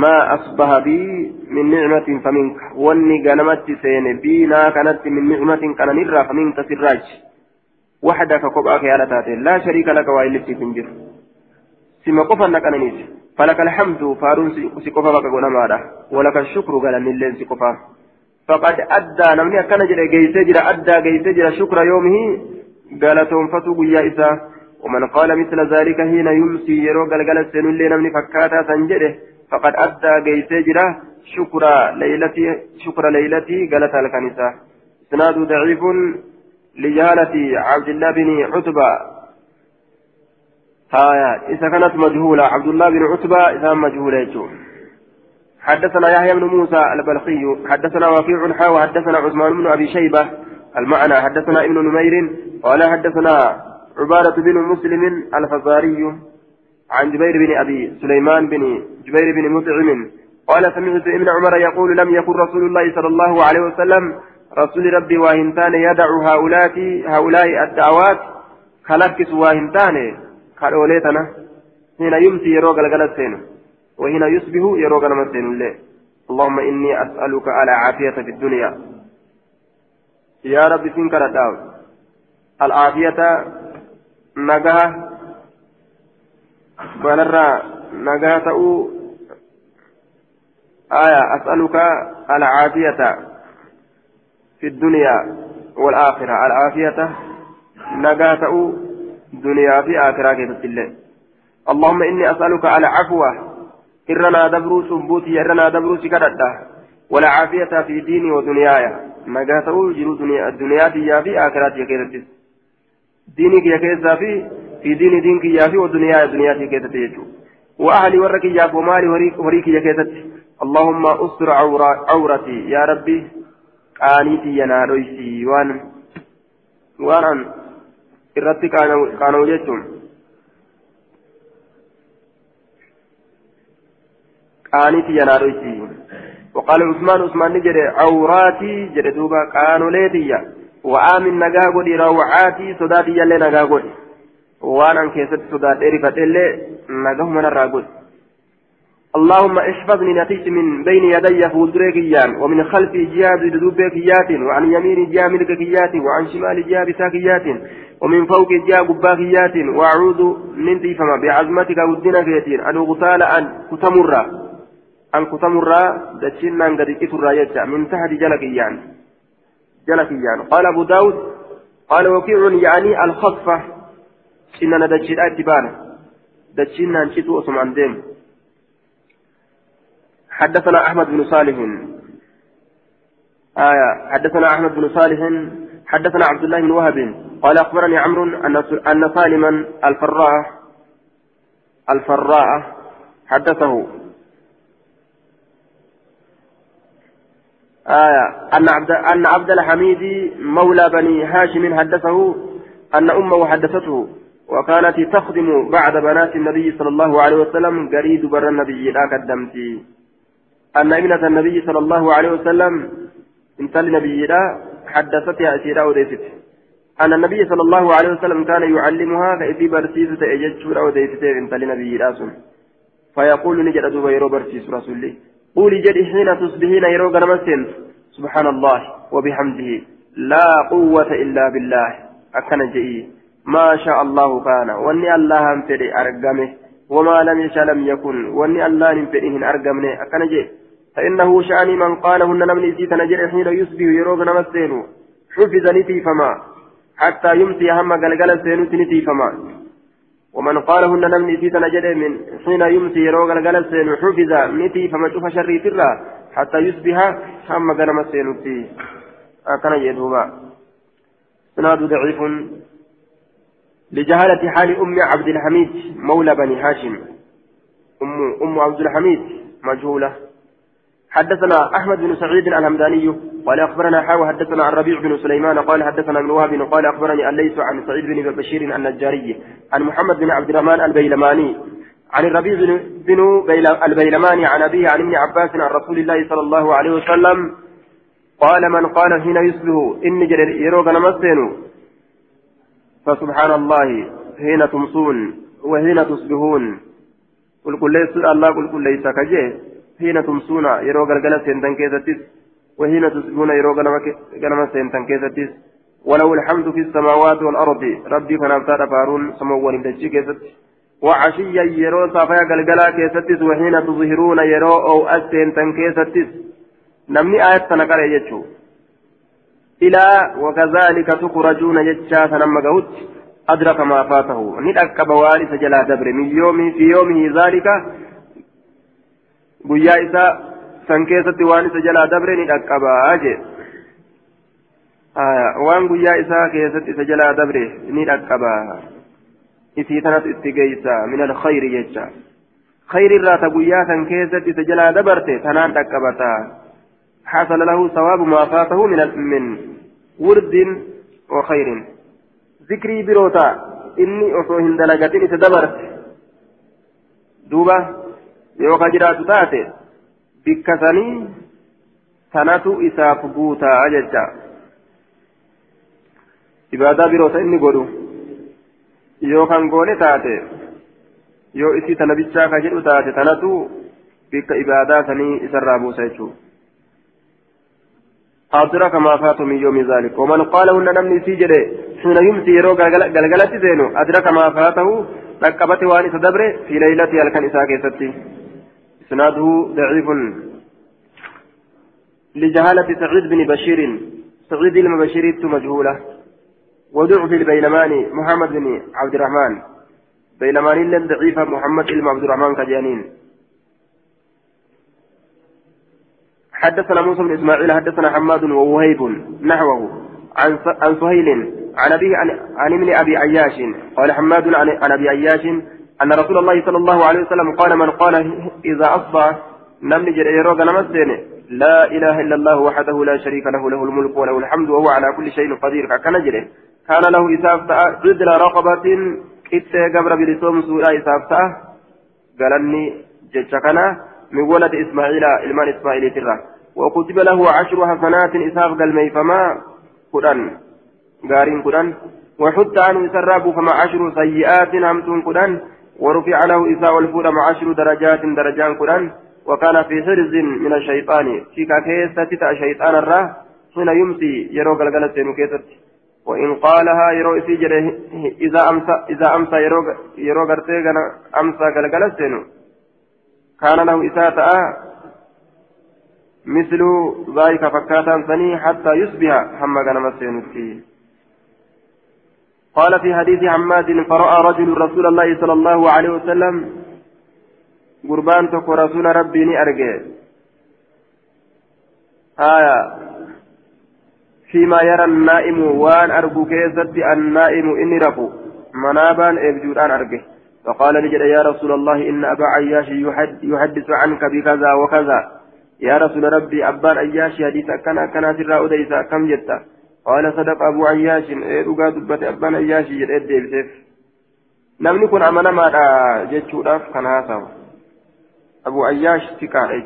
ما أصبح بي من نعمة فمنك. واني قنمت سين بينا كانت من نعمة كان فمنك سراج. وحدك قبعك يا لتاتي لا شريك لك وإلتي تنجر. سما قفا لك فلك الحمد فارون سقفا بك قنمارا ولك الشكر قال أن اللين سقفا فقد أدى نمني أكنا جرى جيسجر أدى جيسجر شكر يومه. قالتهم فتو قيا إسا. ومن قال مثل ذلك حين يمسي يرو قلقل السن اللي نمني فكاتا سنجده. فقد أدى قيسجرة شكر ليلتي شكر ليلتي قالت الكنيسة. إسناد ضعيف لجهالة عبد الله بن عتبة. آية إذا كانت مجهولة. عبد الله بن عتبة إذا مجهولة حدثنا يحيى بن موسى البلخي حدثنا وكيع حا وحدثنا عثمان بن أبي شيبة. المعنى حدثنا ابن نمير قال حدثنا عبادة بن مسلم الفزاري عن جبير بن أبي سليمان بن جبير بن مطعم قال سمعت ابن عمر يقول لم يكن رسول الله صلى الله عليه وسلم رسول ربي واهنتان يدع هؤلاء هؤلاء الدعوات. خلقس واهنتان خلوليتنا حين يمسي يروق الغلسين وحين يصبح يروق المسين اللهم إني أسألك على عافية في الدنيا. يا رب سنكر الدعوة. العافية نجاه بلرا نجاه تأو آية أسألك العافية في الدنيا والآخرة العافية نجاة دنيا في آخرة كيف الله اللهم إني أسألك على عفوة إرنا دبرو سبوتي إرنا دبرو سكرتا ولا عافية في ديني ودنياي نجاة جرو دنيا الدنيا في آخرة كيف دينك يا كيف في في دين دينك يا في ودنيا دنيا كيف تيجو. وأهلي ورك يا ومالي وريك يا كيف اللهم أستر عورتي. يا ربي قانيتي ينا رويسي وان وان irratti qaana'u jechuun qaaniiti yanaadoyti وقال عثمان عثمان نجد عوراتي جد دوبا قانو ليتيا وآمن نجا قدي روعاتي صداتي يلي نجا وأنا كيست صدات إرفت اللي نجا من الراقود اللهم احفظني نتيج من بين يدي فولدريكيان ومن خلفي جهاد دودوبيكيات وعن يمين جهة ملككيات وعن شمال جهة بساكيات ومن فوق جهة قباكيات وأعوذ من فما بعزمتك ودنا كيتين أن أغتال أن كتمر. أن كتمر دتشنا أن قد كتر من تحت جلكيان جلكيان قال أبو داود قال وكيع يعني الخصفة شننا دتشنا تبان دتشنا نشتو أسمان ديم حدثنا أحمد بن صالح آية حدثنا أحمد بن صالح حدثنا عبد الله بن وهب قال أخبرني عمرو أن سالما الفراء الفراء حدثه آية أن عبد أن عبد الحميد مولى بني هاشم حدثه أن أمه حدثته وكانت تخدم بعد بنات النبي صلى الله عليه وسلم قريد بر النبي لا قدمتي أن ابنة النبي صلى الله عليه وسلم انتل نبي حدثتها أسيرا وديست أن النبي صلى الله عليه وسلم كان يعلمها كإذي برسيس تأججر وديست انتل نبي راسم فيقول نجد أدوب يرو برسيس رسولي قولي جد حين تصبحين يرو غنمسين سبحان الله وبحمده. لا قوة إلا بالله. أكن جئي. ما شاء الله كان. واني الله انفري أرقمه. وما لم يشاء لم يكن. واني الله انفريه أرقمني. أكن جئي فإنه شأني من قالهن نمني سيت نجر حين يصبح يروق نمسينو. حفظ نتيفما حتى يمسي هم قلقل سينو نتيفما ومن قالهن نمني سيت نجر من حين يمسي يروق قلقل سينو حفظ نتيفما شوف شري ترى. حتى يصبح هم قلقل سينو أكن يدوما سناد ضعيف. لجهالة حال أم عبد الحميد مولى بني هاشم. أم أم عبد الحميد مجهولة. حدثنا أحمد بن سعيد الهمداني قال أخبرنا حاوى حدثنا عن ربيع بن سليمان قال حدثنا ابن وهب قال أخبرني الليث عن سعيد بن بشير النجاري عن محمد بن عبد الرحمن البيلماني عن الربيع بن, البيلماني عن أبيه عن ابن عباس عن رسول الله صلى الله عليه وسلم قال من قال حين يصبح اني جرير يروق نمسين فسبحان الله حين تمسون وحين تصبحون. قل قل ليس الله قل قل ليس كجيه حين تمسون يرو غلغلة سنتن كيستيس. وحين تصبحون يرو غنما سنتن كيستيس. وله الحمد في السماوات والأرض. ربي فنبتا فارون سموان بدجي كيست وعشيا يرو صافيا غلغلة كيستيس. وحين تظهرون يرو أو أسنتن كيستيس. نمني آية تنقل يجو. إلى وكذلك تخرجون جتشا فنما قهوت أدرك ما فاته ندك بوارث جلا دبر من يومه في يومه ذلك keessatti waan isa jalaa dabre ni dhaqqabaa jee waan guyyaa isaa keessatti isa jalaa dabre ni dhaqqabaa isii tanatu itti geeysa min alkhayri jecha khayri irraa ta guyyaa san keessatti حصل له ثواب ما فاته من من ورد وخير ذكري بروتا إني أصوهن دلقتين تدبرت دوبا يوكا جرات تاتي بكثني ibaadaa biroota inni godhu yoo kan goone taate yoo isii tana bichaa ka jedhu taate tanatu bikka ibaadaa sanii isarraa buusa jechuudha. أدرك ما فات من يوم ذلك ومن قاله إن نمني سيجد حين يمسي يرو غلغلت زينو أدرك ما فاته ركبت وان تدبر في ليلة الكنيسة كيستي إسناده ضعيف لجهالة سعيد بن بشير سعيد المبشري مجهولة ودعو في البيلماني محمد بن عبد الرحمن بيلماني لن ضعيفة محمد بن عبد الرحمن كجانين حدثنا موسى بن إسماعيل حدثنا حماد ووهيب نحوه. عن عن سهيل عن أبيه عن, ابن أبي عياش. قال حماد عن, أبي عياش أن رسول الله صلى الله عليه وسلم قال من قال إذا أصبح نمني جريروغ نمسين لا إله إلا الله وحده لا شريك له له الملك وله الحمد وهو على كل شيء قدير. كان جري. كان له إساف عدل رقبة كتة قبر بلسوم سورة إساف قالني جتشكنا من ولد إسماعيل إلمان إسماعيل ترى. وكتب له عشر حسنات إساف قلمي فما قرآن قارين قرآن وحتى عنه سراب فما عشر سيئات همتون قرآن ورفع له إساء الفور مع عشر درجات درجان قرآن وكان في حرز من الشيطان في كيسة تتا شيطان الراه حين يمسي يروق القلسين كيست. وإن قالها يرو إسيجره إذا أمسى إذا أمسى يروق يروق أمسى قلقلسين كان له إساءة مثل ذلك فكاتا ثني حتى يصبح حما كان قال في حديث حماد فرأى رجل رسول الله صلى الله عليه وسلم قربان تكو رسول ربي ني أرجع. آية. فيما يرى النائم وان أرجو كيزت النائم إني رفو منابا إبجودان أرجع. فقال نجد يا رسول الله إن أبا عياش يحدث عنك بكذا وكذا. يا رسول ربي أبان عياش حديث كان كان سر أوديس كم جت قال صدق أبو عياش إيه دبت أبان عياش جد إيه namni kun amanamaadha jechuudhaaf kan haasawu أبو عياش تكا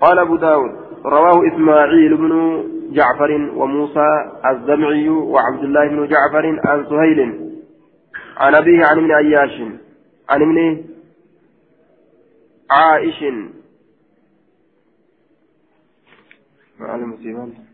قال أبو داود رواه إسماعيل بن جعفر وموسى الزمعي وعبد الله بن جعفر عن سهيل عن أبيه عن ابن عياش عن ابن عائش. مع المسلمين